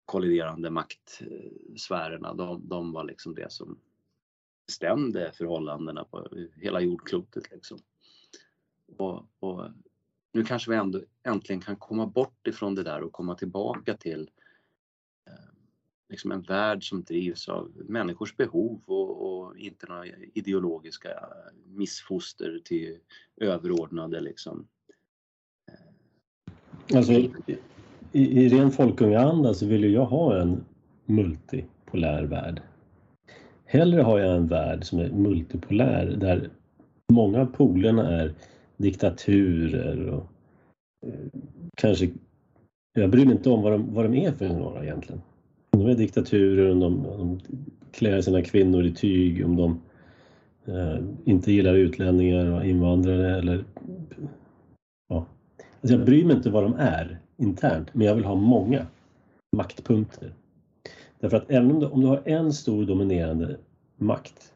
kolliderande maktsfärerna, de, de var liksom det som bestämde förhållandena på hela jordklotet. Liksom. Och, och, nu kanske vi ändå äntligen kan komma bort ifrån det där och komma tillbaka till eh, liksom en värld som drivs av människors behov och, och inte några ideologiska missfoster till överordnade liksom. Alltså, i, i ren folkungaanda så vill jag ha en multipolär värld. Hellre har jag en värld som är multipolär där många av polerna är diktaturer och eh, kanske... Jag bryr mig inte om vad de, vad de är för några egentligen. Om de är diktaturer, om de, om de klär sina kvinnor i tyg, om de eh, inte gillar utlänningar och invandrare eller... Ja. Alltså jag bryr mig inte vad de är internt, men jag vill ha många maktpunkter. Därför att även om du, om du har en stor dominerande makt,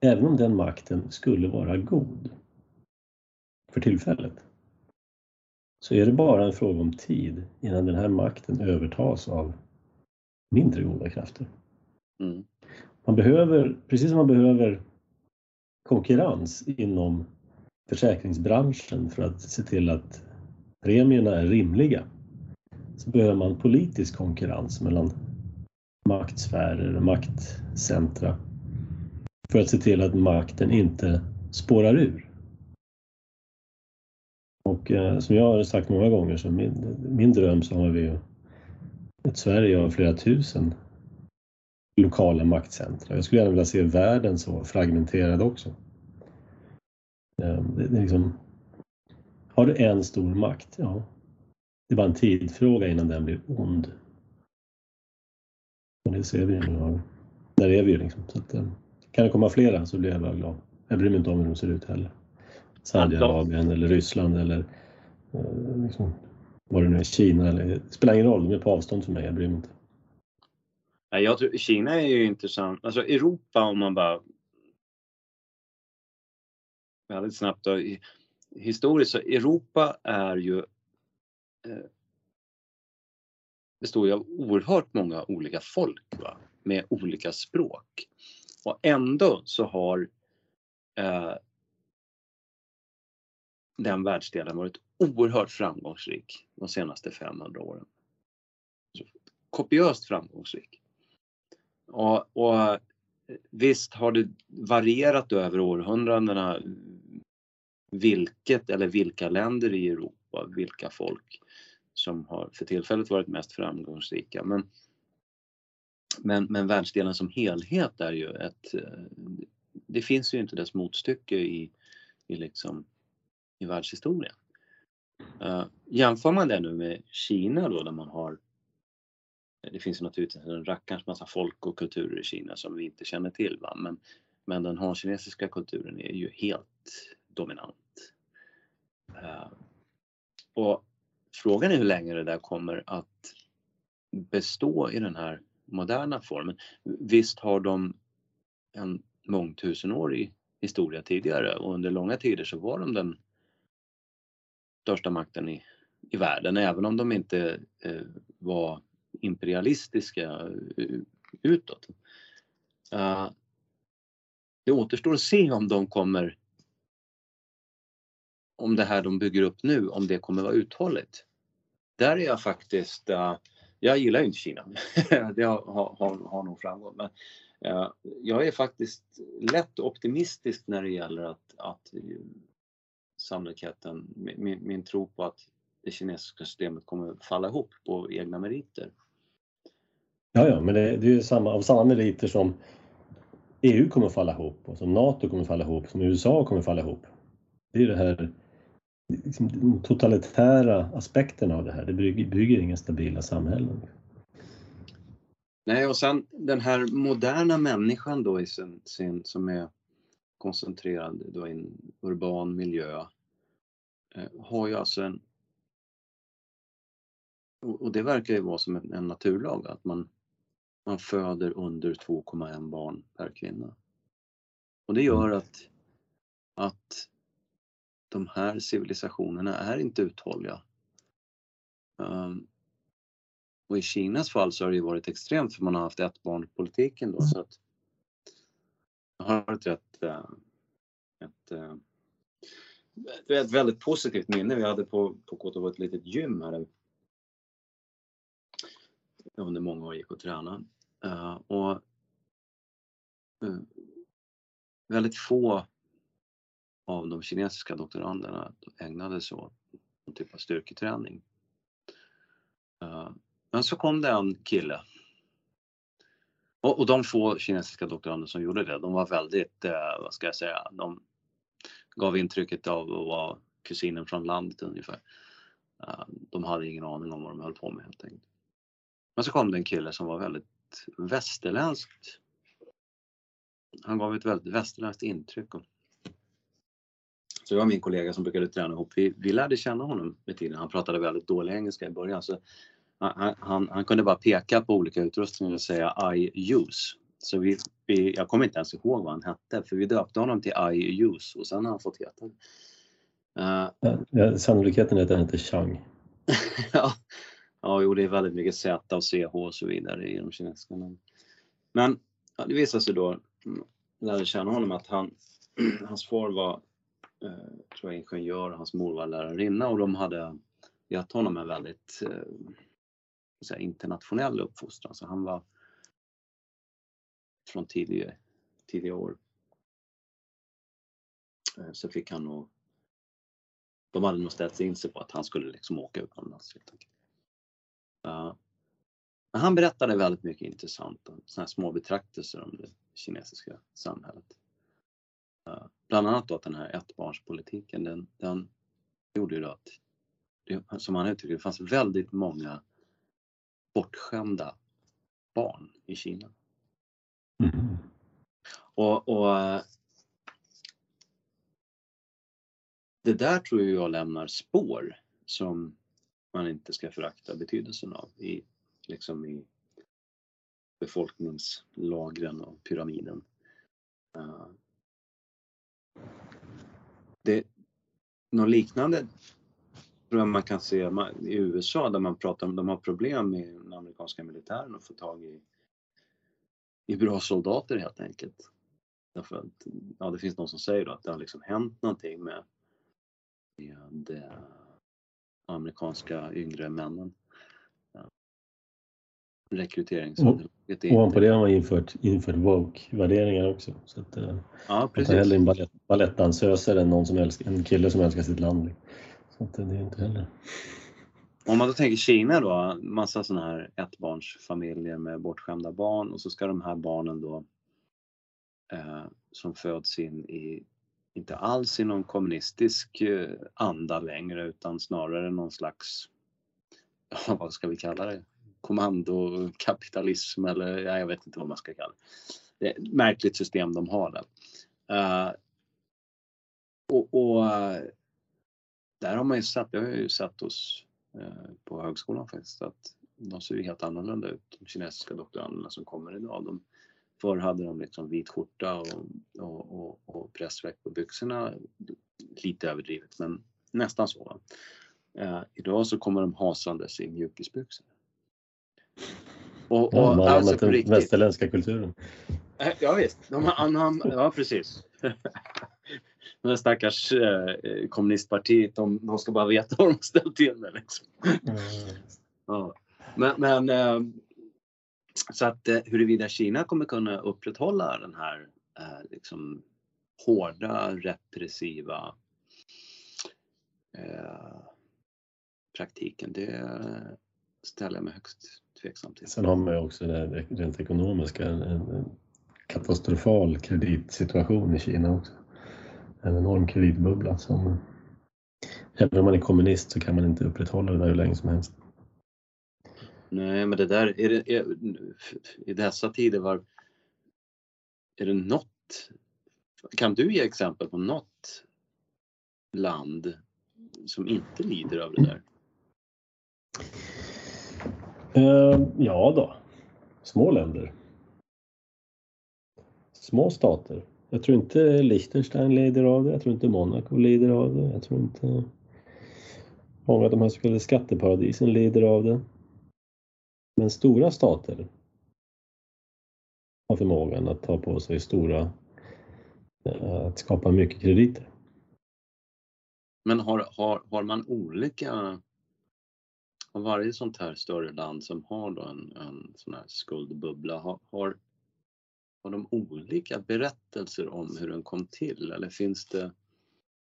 även om den makten skulle vara god för tillfället, så är det bara en fråga om tid innan den här makten övertas av mindre goda krafter. Mm. Man behöver, precis som man behöver konkurrens inom försäkringsbranschen för att se till att premierna är rimliga så behöver man politisk konkurrens mellan maktsfärer och maktcentra för att se till att makten inte spårar ur. Och eh, som jag har sagt många gånger så min, min dröm så har vi ju ett Sverige av flera tusen lokala maktcentra. Jag skulle gärna vilja se världen så fragmenterad också. Eh, det, det liksom, har du en stor makt, ja, det är bara en tidsfråga innan den blir ond. Och det ser vi nu. Där är vi ju liksom. Så att, eh, kan det komma flera så blir jag bara glad. Jag bryr mig inte om hur de ser ut heller. Saudiarabien eller Ryssland eller eh, liksom, vad det nu är, Kina eller det spelar ingen roll, de är på avstånd för mig, jag bryr mig inte. Jag tror, Kina är ju intressant, alltså Europa om man bara väldigt snabbt då, historiskt så Europa är ju eh, består ju av oerhört många olika folk va? med olika språk. Och ändå så har eh, den världsdelen varit oerhört framgångsrik de senaste 500 åren. kopiöst framgångsrik. Och, och, visst har det varierat över århundradena vilket eller vilka länder i Europa, vilka folk som har för tillfället varit mest framgångsrika. Men, men, men världsdelen som helhet är ju ett... Det finns ju inte dess motstycke i, i, liksom, i världshistorien. Uh, jämför man det nu med Kina då där man har det finns naturligtvis en rackarns massa folk och kulturer i Kina som vi inte känner till. Va? Men, men den hankinesiska kulturen är ju helt dominant. Uh, och frågan är hur länge det där kommer att bestå i den här moderna formen. Visst har de en mångtusenårig historia tidigare och under långa tider så var de den största makten i, i världen även om de inte eh, var imperialistiska eh, utåt. Uh, det återstår att se om de kommer om det här de bygger upp nu, om det kommer vara uthålligt. Där är jag faktiskt, uh, jag gillar ju inte Kina, det har, har, har nog framgått, men uh, jag är faktiskt lätt optimistisk när det gäller att, att sannolikheten, min, min tro på att det kinesiska systemet kommer falla ihop på egna meriter. Ja, ja, men det, det är ju samma, av samma meriter som EU kommer falla ihop och som NATO kommer falla ihop, som USA kommer falla ihop. Det är det här liksom, de totalitära aspekterna av det här. Det bygger, bygger inga stabila samhällen. Nej, och sen den här moderna människan då i sin, sin som är koncentrerad då i en urban miljö eh, har ju alltså en och det verkar ju vara som en, naturlag att man, man föder under 2,1 barn per kvinna. Och det gör att, att de här civilisationerna är inte uthålliga. Um, och i Kinas fall så har det ju varit extremt för man har haft ett barnpolitiken då så att har ett rätt eh, ett, eh, ett, ett väldigt positivt minne vi hade på, på KTH ett litet gym här under många år gick och tränade. Eh, och väldigt få av de kinesiska doktoranderna ägnade sig åt någon typ av styrketräning. Men så kom det en kille. Och, och de få kinesiska doktorander som gjorde det, de var väldigt, eh, vad ska jag säga, de gav intrycket av att vara kusinen från landet ungefär. Eh, de hade ingen aning om vad de höll på med helt enkelt. Men så kom det en kille som var väldigt västerländskt. Han gav ett väldigt västerländskt intryck. Så det var min kollega som brukade träna ihop. Vi, vi lärde känna honom med tiden. Han pratade väldigt dålig engelska i början. Så han, han, han kunde bara peka på olika utrustningar och säga I use. Så vi, vi, jag kommer inte ens ihåg vad han hette för vi döpte honom till I use och sen har han fått heta. Uh, ja, sannolikheten är att han heter Chang. ja, Ja, jo, det är väldigt mycket Z och CH och så vidare i de kinesiska namnen. Men ja, det visade sig då, mm, lärde känna honom, att han, hans far var eh, tror jag, ingenjör och hans mor var lärarinna och de hade gett honom en väldigt eh, säga, internationell uppfostran. Så han var från tidiga, tidiga år. Eh, så fick han nog, de hade nog ställt in sig på att han skulle liksom åka utomlands helt enkelt. Uh, han berättade väldigt mycket intressant om såna små betraktelser om det kinesiska samhället. Uh, bland annat då att den här ettbarnspolitiken, den, den gjorde ju då att, det, som han uttrycker det, fanns väldigt många bortskämda barn i Kina. Mm. Och, och det där tror jag lämnar spår som man inte ska förakta betydelsen av i, liksom i befolkningslagren och pyramiden. Uh, det, något liknande tror jag man kan se i USA där man pratar om, de har problem med den amerikanska militären att få tag i, i bra soldater helt enkelt. Därför att, ja det finns någon som säger då att det har liksom hänt någonting med, med eh, amerikanska yngre männen. Rekryteringsunderlaget. Och ovanpå det har man infört, infört woke-värderingar också. Så att, eh, ja, precis. Man tar hellre en balett, balettdansösare än någon som älskar, en kille som älskar sitt land inte det inte heller... Om man då tänker Kina då, massa sådana här ettbarnsfamiljer med bortskämda barn och så ska de här barnen då eh, som föds in i inte alls i någon kommunistisk eh, anda längre utan snarare någon slags, vad ska vi kalla det? kommandokapitalism eller ja, jag vet inte vad man ska kalla det. Det är ett märkligt system de har där. Eh, och, och där har man ju sett, det har jag ju sett oss uh, på högskolan faktiskt, att de ser ju helt annorlunda ut, de kinesiska doktoranderna som kommer idag. De, förr hade de liksom vit skjorta och, och, och, och pressväck på byxorna, lite överdrivet men nästan så. Uh, idag så kommer de hasandes i mjukisbyxor. Och, och, ja, man har alltså den västerländska kulturen. Eh, ja, visst, de har anam ja precis. De stackars eh, kommunistpartiet, de, de, ska bara veta vad de ställt till med. Liksom. Mm. Ja. Men, men eh, så att eh, huruvida Kina kommer kunna upprätthålla den här eh, liksom, hårda repressiva eh, praktiken, det ställer jag mig högst tveksam till. Sen har man ju också det rent ekonomiska, en, en katastrofal kreditsituation i Kina också. En enorm kreditbubbla som även om man är kommunist så kan man inte upprätthålla det där hur länge som helst. Nej, men det där, är det, är, i dessa tider var, är det något, kan du ge exempel på något land som inte lider av det där? Uh, ja då, små länder. Små stater. Jag tror inte Liechtenstein lider av det, jag tror inte Monaco lider av det, jag tror inte många av de här så kallade skatteparadisen lider av det. Men stora stater har förmågan att ta på sig stora, eh, att skapa mycket krediter. Men har, har, har man olika, har varje sånt här större land som har då en, en sån här skuldbubbla, har, har, har de olika berättelser om hur den kom till eller finns det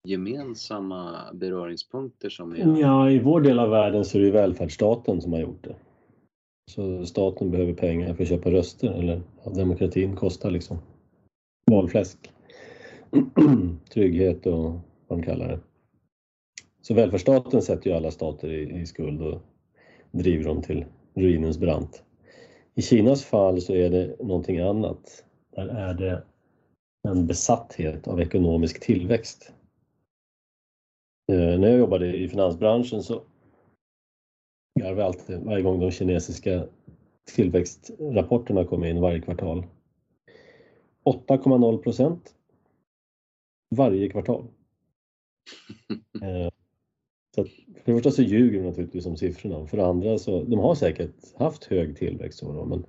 gemensamma beröringspunkter som är... Ja, i vår del av världen så är det välfärdsstaten som har gjort det. Så staten behöver pengar för att köpa röster eller ja, demokratin kostar liksom valfläsk. Trygghet och vad de kallar det. Så välfärdsstaten sätter ju alla stater i, i skuld och driver dem till ruinens brant. I Kinas fall så är det någonting annat. Där är det en besatthet av ekonomisk tillväxt. Eh, när jag jobbade i finansbranschen så garvade alltid varje gång de kinesiska tillväxtrapporterna kom in varje kvartal. 8,0 procent varje kvartal. Så att, för det första så ljuger de naturligtvis om siffrorna. För det andra så, de har säkert haft hög tillväxt då, men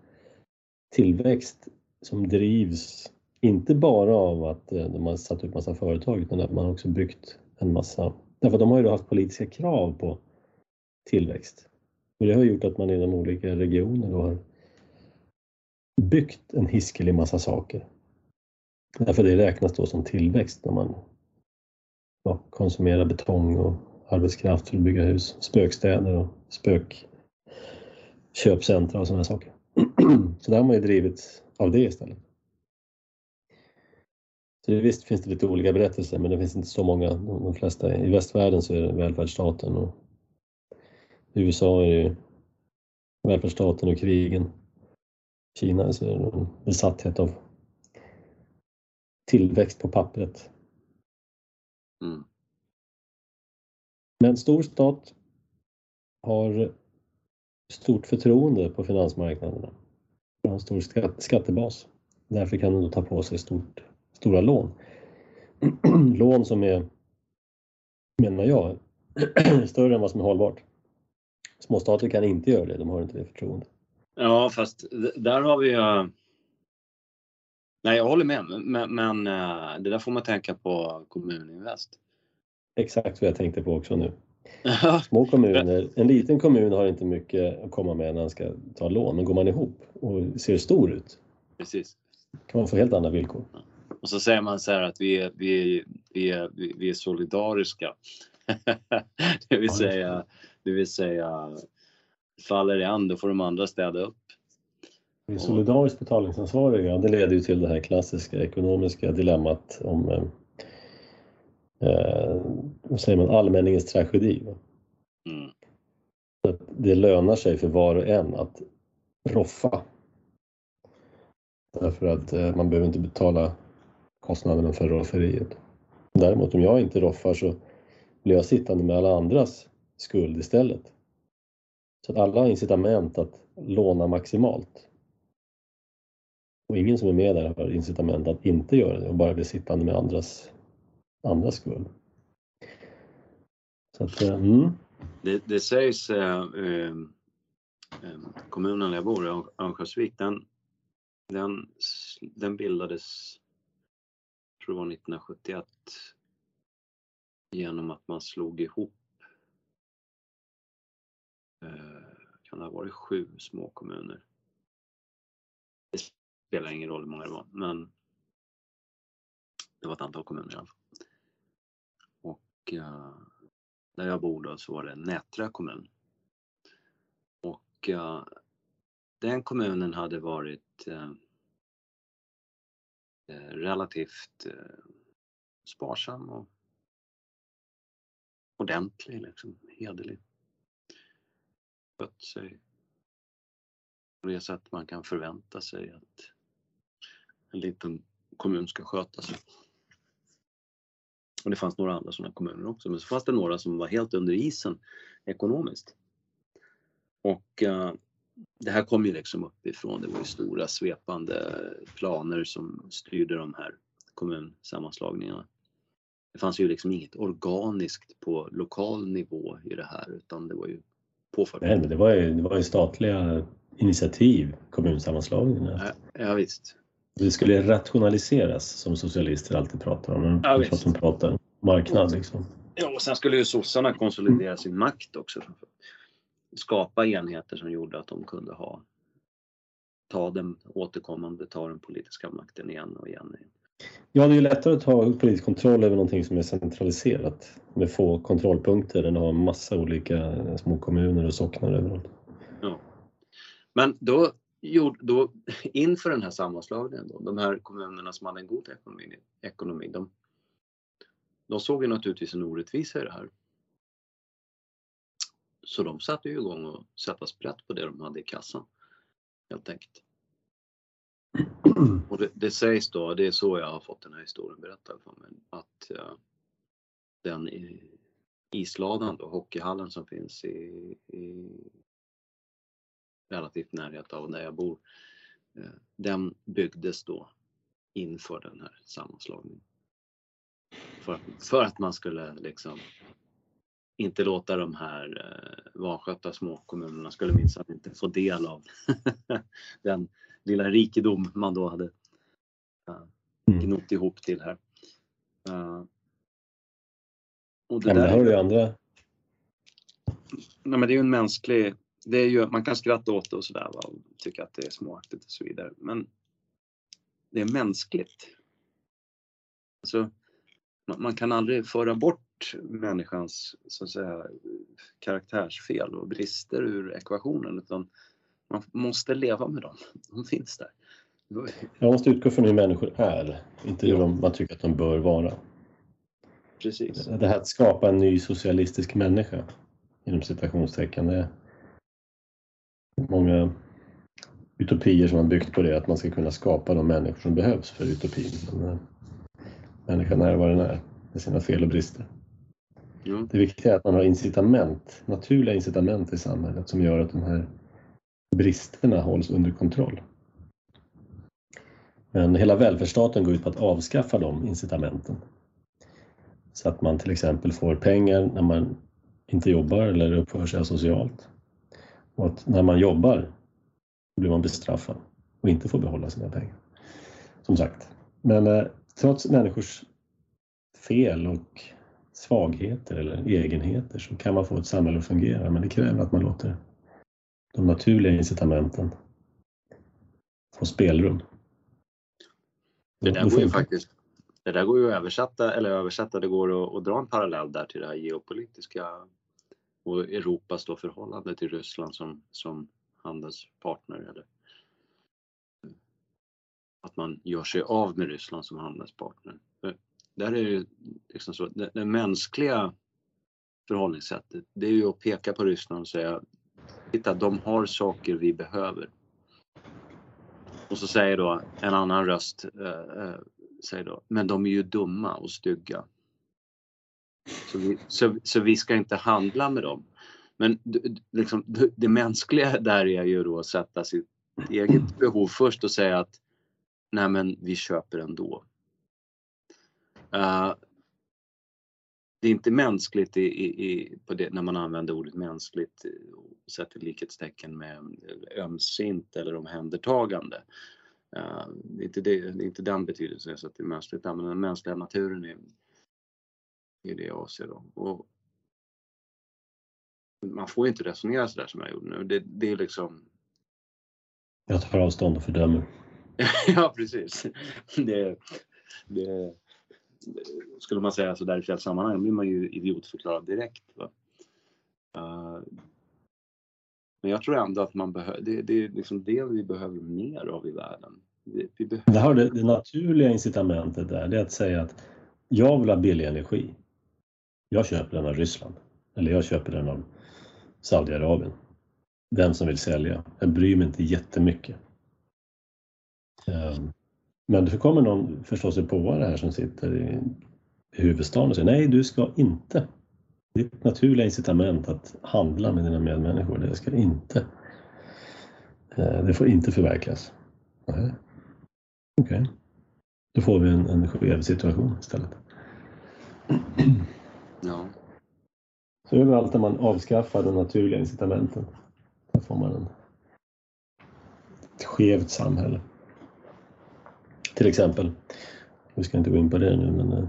tillväxt som drivs inte bara av att eh, de har satt upp massa företag utan att man också byggt en massa, därför att de har ju då haft politiska krav på tillväxt. Och det har gjort att man inom olika regioner då har byggt en hiskelig massa saker. Därför det räknas då som tillväxt när man ja, konsumerar betong och arbetskraft för att bygga hus, spökstäder och spökköpcentra och sådana saker. Så det har man ju drivit av det istället. Så det, visst finns det lite olika berättelser men det finns inte så många. De flesta i västvärlden så är det välfärdsstaten och i USA är det välfärdsstaten och krigen. Kina så är det en besatthet av tillväxt på pappret. Mm. Men stor stat har stort förtroende på finansmarknaderna. De har en stor skattebas. Därför kan de ta på sig stort, stora lån. lån som är, menar jag, större än vad som är hållbart. Småstater kan inte göra det, de har inte det förtroendet. Ja, fast där har vi ju... Nej, jag håller med, men, men eh, det där får man tänka på Kommuninvest. Exakt vad jag tänkte på också nu. Små kommuner, en liten kommun har inte mycket att komma med när man ska ta lån, men går man ihop och ser stor ut Precis. kan man få helt andra villkor. Och så säger man så här att vi är, vi är, vi är, vi är solidariska. det vill säga, det vill säga faller det an, då får de andra städa upp. Vi är solidariskt betalningsansvariga, det leder ju till det här klassiska ekonomiska dilemmat om eh, vad säger man, allmänningens tragedi. Mm. Så det lönar sig för var och en att roffa. Därför att eh, man behöver inte betala kostnaderna för rofferiet. Däremot om jag inte roffar så blir jag sittande med alla andras skuld istället. Så att alla har incitament att låna maximalt. Och ingen som är med där har incitament att inte göra det och bara bli sittande med andras, andras skull. Så att, eh, mm. det, det sägs, eh, eh, eh kommunen där jag bor, Örnsköldsvik, den, den, den bildades, tror det var 1971, genom att man slog ihop eh, kan det ha varit sju små kommuner. Det spelar ingen roll hur många det var, men det var ett antal kommuner i alla fall. Och eh, där jag bor då så var det Nätra kommun. Och eh, den kommunen hade varit eh, relativt sparsam och ordentlig, liksom, hederlig. Skött sig på det sätt man kan förvänta sig att en liten kommun ska sköta sig. Och det fanns några andra sådana kommuner också, men så fanns det några som var helt under isen ekonomiskt. Och uh, det här kom ju liksom uppifrån, det var ju stora svepande planer som styrde de här kommunsammanslagningarna det fanns ju liksom inget organiskt på lokal nivå i det här utan det var ju påfört. Nej, men det var ju, det var ju statliga initiativ, kommunsammanslagningarna. Ja, ja, visst. Det skulle rationaliseras som socialister alltid pratar om. Ja, visst. Som pratar marknad liksom. Ja, och sen skulle ju sossarna konsolidera sin makt också. Skapa enheter som gjorde att de kunde ha ta den återkommande, ta den politiska makten igen och igen. Och igen. Ja, det är ju lättare att ta politisk kontroll över någonting som är centraliserat med få kontrollpunkter än att ha massa olika små kommuner och socknar överallt. Ja. Men då, då inför den här sammanslagningen, då, de här kommunerna som hade en god ekonomi, ekonomi de, de såg ju naturligtvis en orättvisa i det här. Så de satte ju igång och sätta sprätt på det de hade i kassan. Helt enkelt. Och det, det, sägs då, det är så jag har fått den här historien berättad för mig, att uh, den isladan då, hockeyhallen som finns i, i relativt närhet av där jag bor, uh, den byggdes då inför den här sammanslagningen. För, för att man skulle liksom inte låta de här eh, vanskötta småkommunerna skulle minsann inte få del av den lilla rikedom man då hade uh, gnott ihop till här. Uh, och det där har du andra. Nej, men det är ju en mänsklig, det är ju, man kan skratta åt det och sådär och tycka att det är småaktigt och så vidare. Men det är mänskligt. Alltså, man, man kan aldrig föra bort människans så att säga, karaktärsfel och brister ur ekvationen utan man måste leva med dem. De finns där. Man måste utgå från hur människor är, inte hur man tycker att de bör vara. Precis. Det här att skapa en ny socialistisk människa, inom citationstecken, det många utopier som har byggt på det, att man ska kunna skapa de människor som behövs för utopin. Men eh, människan är vad den är, med sina fel och brister. Ja. Det viktiga är att man har incitament, naturliga incitament i samhället som gör att de här bristerna hålls under kontroll. Men hela välfärdsstaten går ut på att avskaffa de incitamenten. Så att man till exempel får pengar när man inte jobbar eller uppför sig socialt. Och att när man jobbar blir man bestraffad och inte får behålla sina pengar. Som sagt. Men eh, trots människors fel och svagheter eller egenheter så kan man få ett samhälle att fungera men det kräver att man låter de naturliga incitamenten få spelrum. Det där går ju faktiskt det där går ju att översätta, eller översätta, det går att, att dra en parallell där till det här geopolitiska och Europas då förhållande till Ryssland som, som handelspartner. Eller att man gör sig av med Ryssland som handelspartner. För där är det liksom så, det, det mänskliga förhållningssättet, det är ju att peka på Ryssland och säga titta, de har saker vi behöver. Och så säger då en annan röst, eh, eh, säger då, men de är ju dumma och stygga. Så vi, så, så vi ska inte handla med dem. Men liksom, det, mänskliga där är ju då att sätta sitt eget behov först och säga att nej men vi köper ändå. Uh, det är inte mänskligt i, i, i, på det, när man använder ordet mänskligt och sätter likhetstecken med ömsint eller omhändertagande. Uh, det, är inte det, det är inte den betydelsen så att det är mänskligt, men den mänskliga naturen är, är det avser. Då. Och man får inte resonera sådär som jag gjorde nu. Det, det är liksom... Jag tar avstånd och fördömer. ja, precis. Det, det, skulle man säga sådär i fel sammanhang blir man ju idiotförklarad direkt. Uh, men jag tror ändå att man behöver, det, det är liksom det vi behöver mer av i världen. Vi, vi behöver... det, här, det, det naturliga incitamentet där, det är att säga att jag vill ha billig energi. Jag köper den av Ryssland. Eller jag köper den av Saudiarabien. Vem som vill sälja. Jag bryr mig inte jättemycket. Ehm, men det kommer någon förstås på det här som sitter i, huvudstaden och säger nej, du ska inte. Ditt naturliga incitament att handla med dina medmänniskor, det ska inte. Eh, det får inte förverkligas. Okej. Okay. Då får vi en, en skev situation istället. Ja. Så överallt där man avskaffar de naturliga incitamenten, då får man en, ett skevt samhälle. Till exempel, vi ska inte gå in på det nu, men de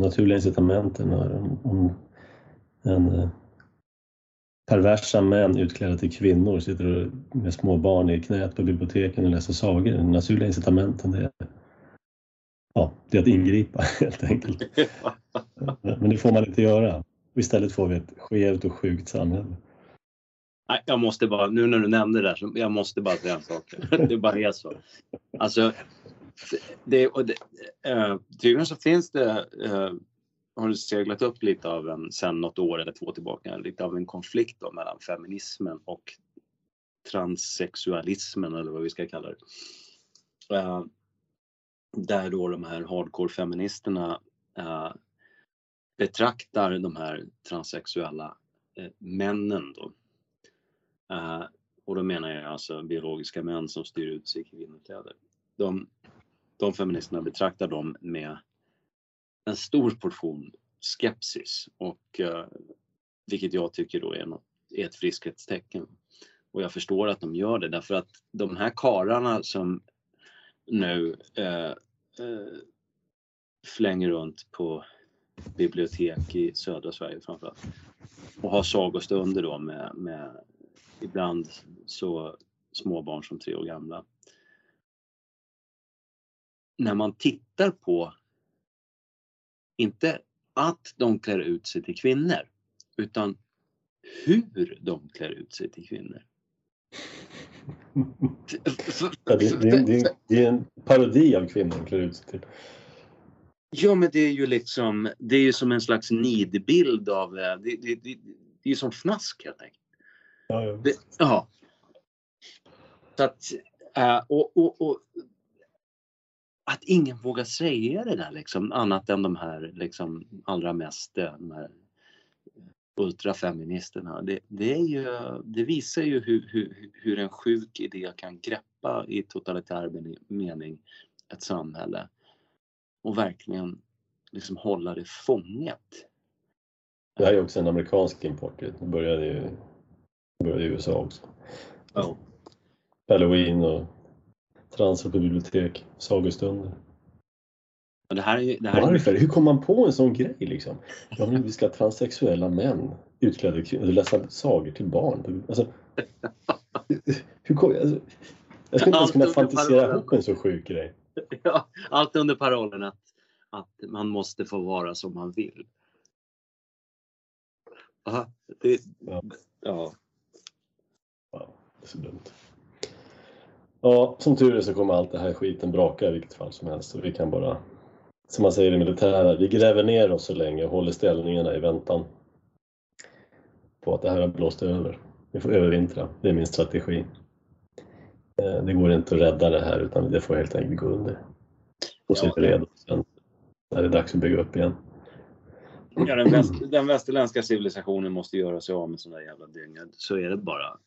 naturliga incitamenten är en, en en perversa män utklädda till kvinnor sitter med små barn i knät på biblioteken och läser sagor. De naturliga incitamenten det är, ja, det är att ingripa helt enkelt. Men det får man inte göra. Istället får vi ett skevt och sjukt samhälle. Nej, jag måste bara, nu när du nämnde det där, så jag måste bara säga en sak. Det bara är så. Alltså, det, och det, eh, tydligen så finns det, eh, har det seglat upp lite av en, sen något år eller två tillbaka, lite av en konflikt då mellan feminismen och transsexualismen eller vad vi ska kalla det. Eh, där då de här hardcore-feministerna eh, betraktar de här transsexuella eh, männen då. Eh, och då menar jag alltså biologiska män som styr ut sig i kvinnokläder. De, de feministerna betraktar dem med en stor portion skepsis och eh, vilket jag tycker då är, något, är ett friskhetstecken. Och jag förstår att de gör det därför att de här kararna som nu eh, eh, flänger runt på bibliotek i södra Sverige framförallt. Och har sagostunder då med, med ibland så små barn som tre år gamla. När man tittar på, inte att de klär ut sig till kvinnor, utan hur de klär ut sig till kvinnor. Ja, det, det, det, är en parodi av kvinnor klär ut sig till. Ja, men det är ju liksom, det är ju som en slags nidbild av, eh, det, det, det, det är ju som fnask helt enkelt. Ja, ja. Det, ja. Så att, eh, och, och, och, att ingen vågar säga det där liksom, annat än de här liksom allra mest, eh, de här ultrafeministerna. Det, det, är ju, det visar ju hur, hur, hur en sjuk idé kan greppa i totalitär mening ett samhälle och verkligen liksom hålla det fånget. Det här är också en amerikansk import. Det började ju började i USA också. Ja. Halloween och transfer på bibliotek, sagostunder. Det här är, det här Varför? Hur kom man på en sån grej liksom? Ja, vi ska ha transsexuella män utklädda kvinnor läsa sagor till barn. Alltså, hur kom, alltså, jag skulle inte ens kunna fantisera ihop en så sjuk grej. Ja, allt under parollen att, att man måste få vara som man vill. Aha, det, ja. ja. ja. Det är så dumt. Ja, som tur är så kommer allt det här skiten braka i vilket fall som helst. Och vi kan bara, som man säger i militära, vi gräver ner oss så länge och håller ställningarna i väntan på att det här har blåst över. Vi får övervintra. Det är min strategi. Eh, det går inte att rädda det här utan det får helt enkelt gå under. Och så är vi redo sen när det är dags att bygga upp igen. Ja, den, väst, den västerländska civilisationen måste göra sig av med sådana jävla dynga. Så är det bara.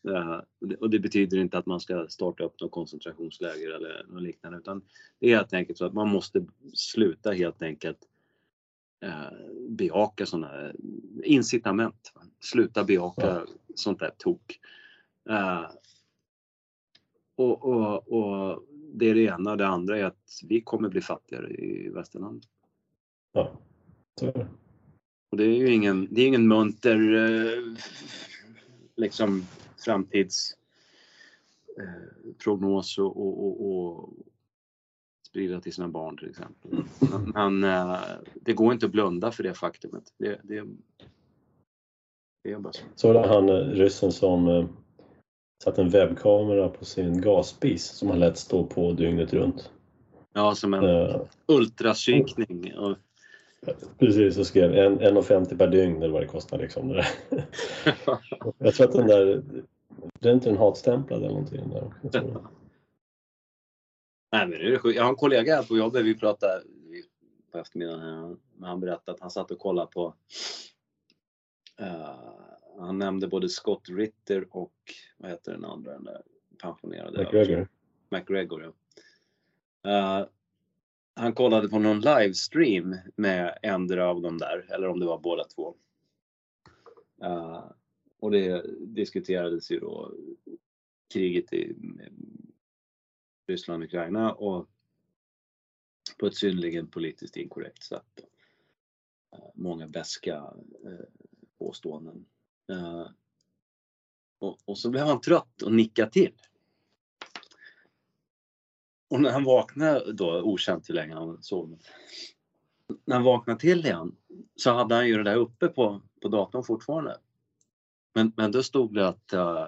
Och det betyder inte att man ska starta upp något koncentrationsläger eller något liknande. Utan det är helt enkelt så att man måste sluta helt enkelt uh, bejaka sådana incitament. Sluta bejaka ja. sånt där tok. Uh, och, och, och det är det ena. Det andra är att vi kommer bli fattigare i västerlandet. Ja, så är det. Och det är ju ingen, det är ingen munter eh, liksom framtidsprognos eh, och, och, och, och sprida till sina barn till exempel. Men eh, det går inte att blunda för det faktumet. Det, det, det är bara så. Så var det han ryssen som satt en webbkamera på sin gasspis som han lät stå på dygnet runt. Ja, som en uh, ultraskykning. Precis, och skrev 1,50 per dygn eller vad det kostar. Liksom. jag tror att den där, det är inte en hatstämplad eller någonting. Där. Nej, men det är sjukt. Jag har en kollega här på jobbet, vi pratade på eftermiddagen, men han berättade att han satt och kollade på uh, han nämnde både Scott Ritter och vad heter den andra, den där pensionerade? McGregor. McGregor, ja. Uh, han kollade på någon livestream med ändra av dem där, eller om det var båda två. Uh, och det diskuterades ju då kriget i Ryssland och Ukraina och på ett synnerligen politiskt inkorrekt sätt. Uh, många beska uh, påståenden. Och, och, så blev han trött och nickade till. Och när han vaknade då, okänt hur länge han sov, när han vaknade till igen så hade han ju det där uppe på, på datorn fortfarande. Men, men då stod det att uh,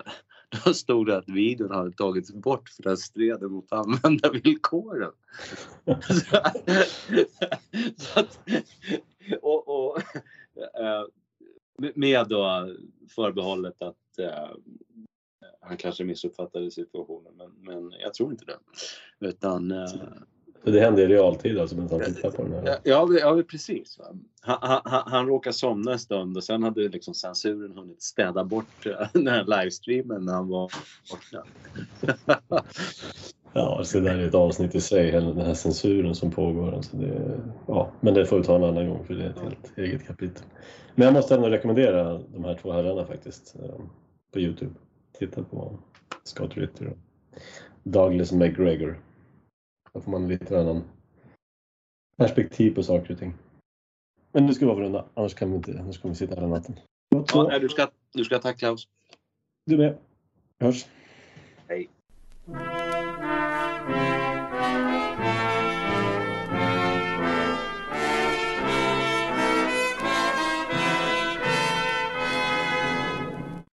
då stod det att videon hade tagits bort för att stred mot användarvillkoren. så, så att, och, och eh, med då förbehållet att eh, han kanske missuppfattade situationen men, men jag tror inte det. Utan, uh, det händer i realtid alltså medan han tittar på den här? Ja, ja precis. Han, han, han råkade somna en stund och sen hade liksom censuren hunnit städa bort eh, den här livestreamen när han var borta. ja, alltså det där är ett avsnitt i sig, den här censuren som pågår. Alltså det, ja, men det får vi ta en annan gång för det är ett helt eget kapitel. Men jag måste ändå rekommendera de här två herrarna faktiskt eh, på Youtube titta på Scott Ritter och Douglas McGregor. Då får man lite annan perspektiv på saker och ting. Men nu ska vi avrunda, annars kan vi inte, annars kommer vi sitta hela natten. Ja, du ska, du ska tack Klaus. Du med. Vi hörs. Hej.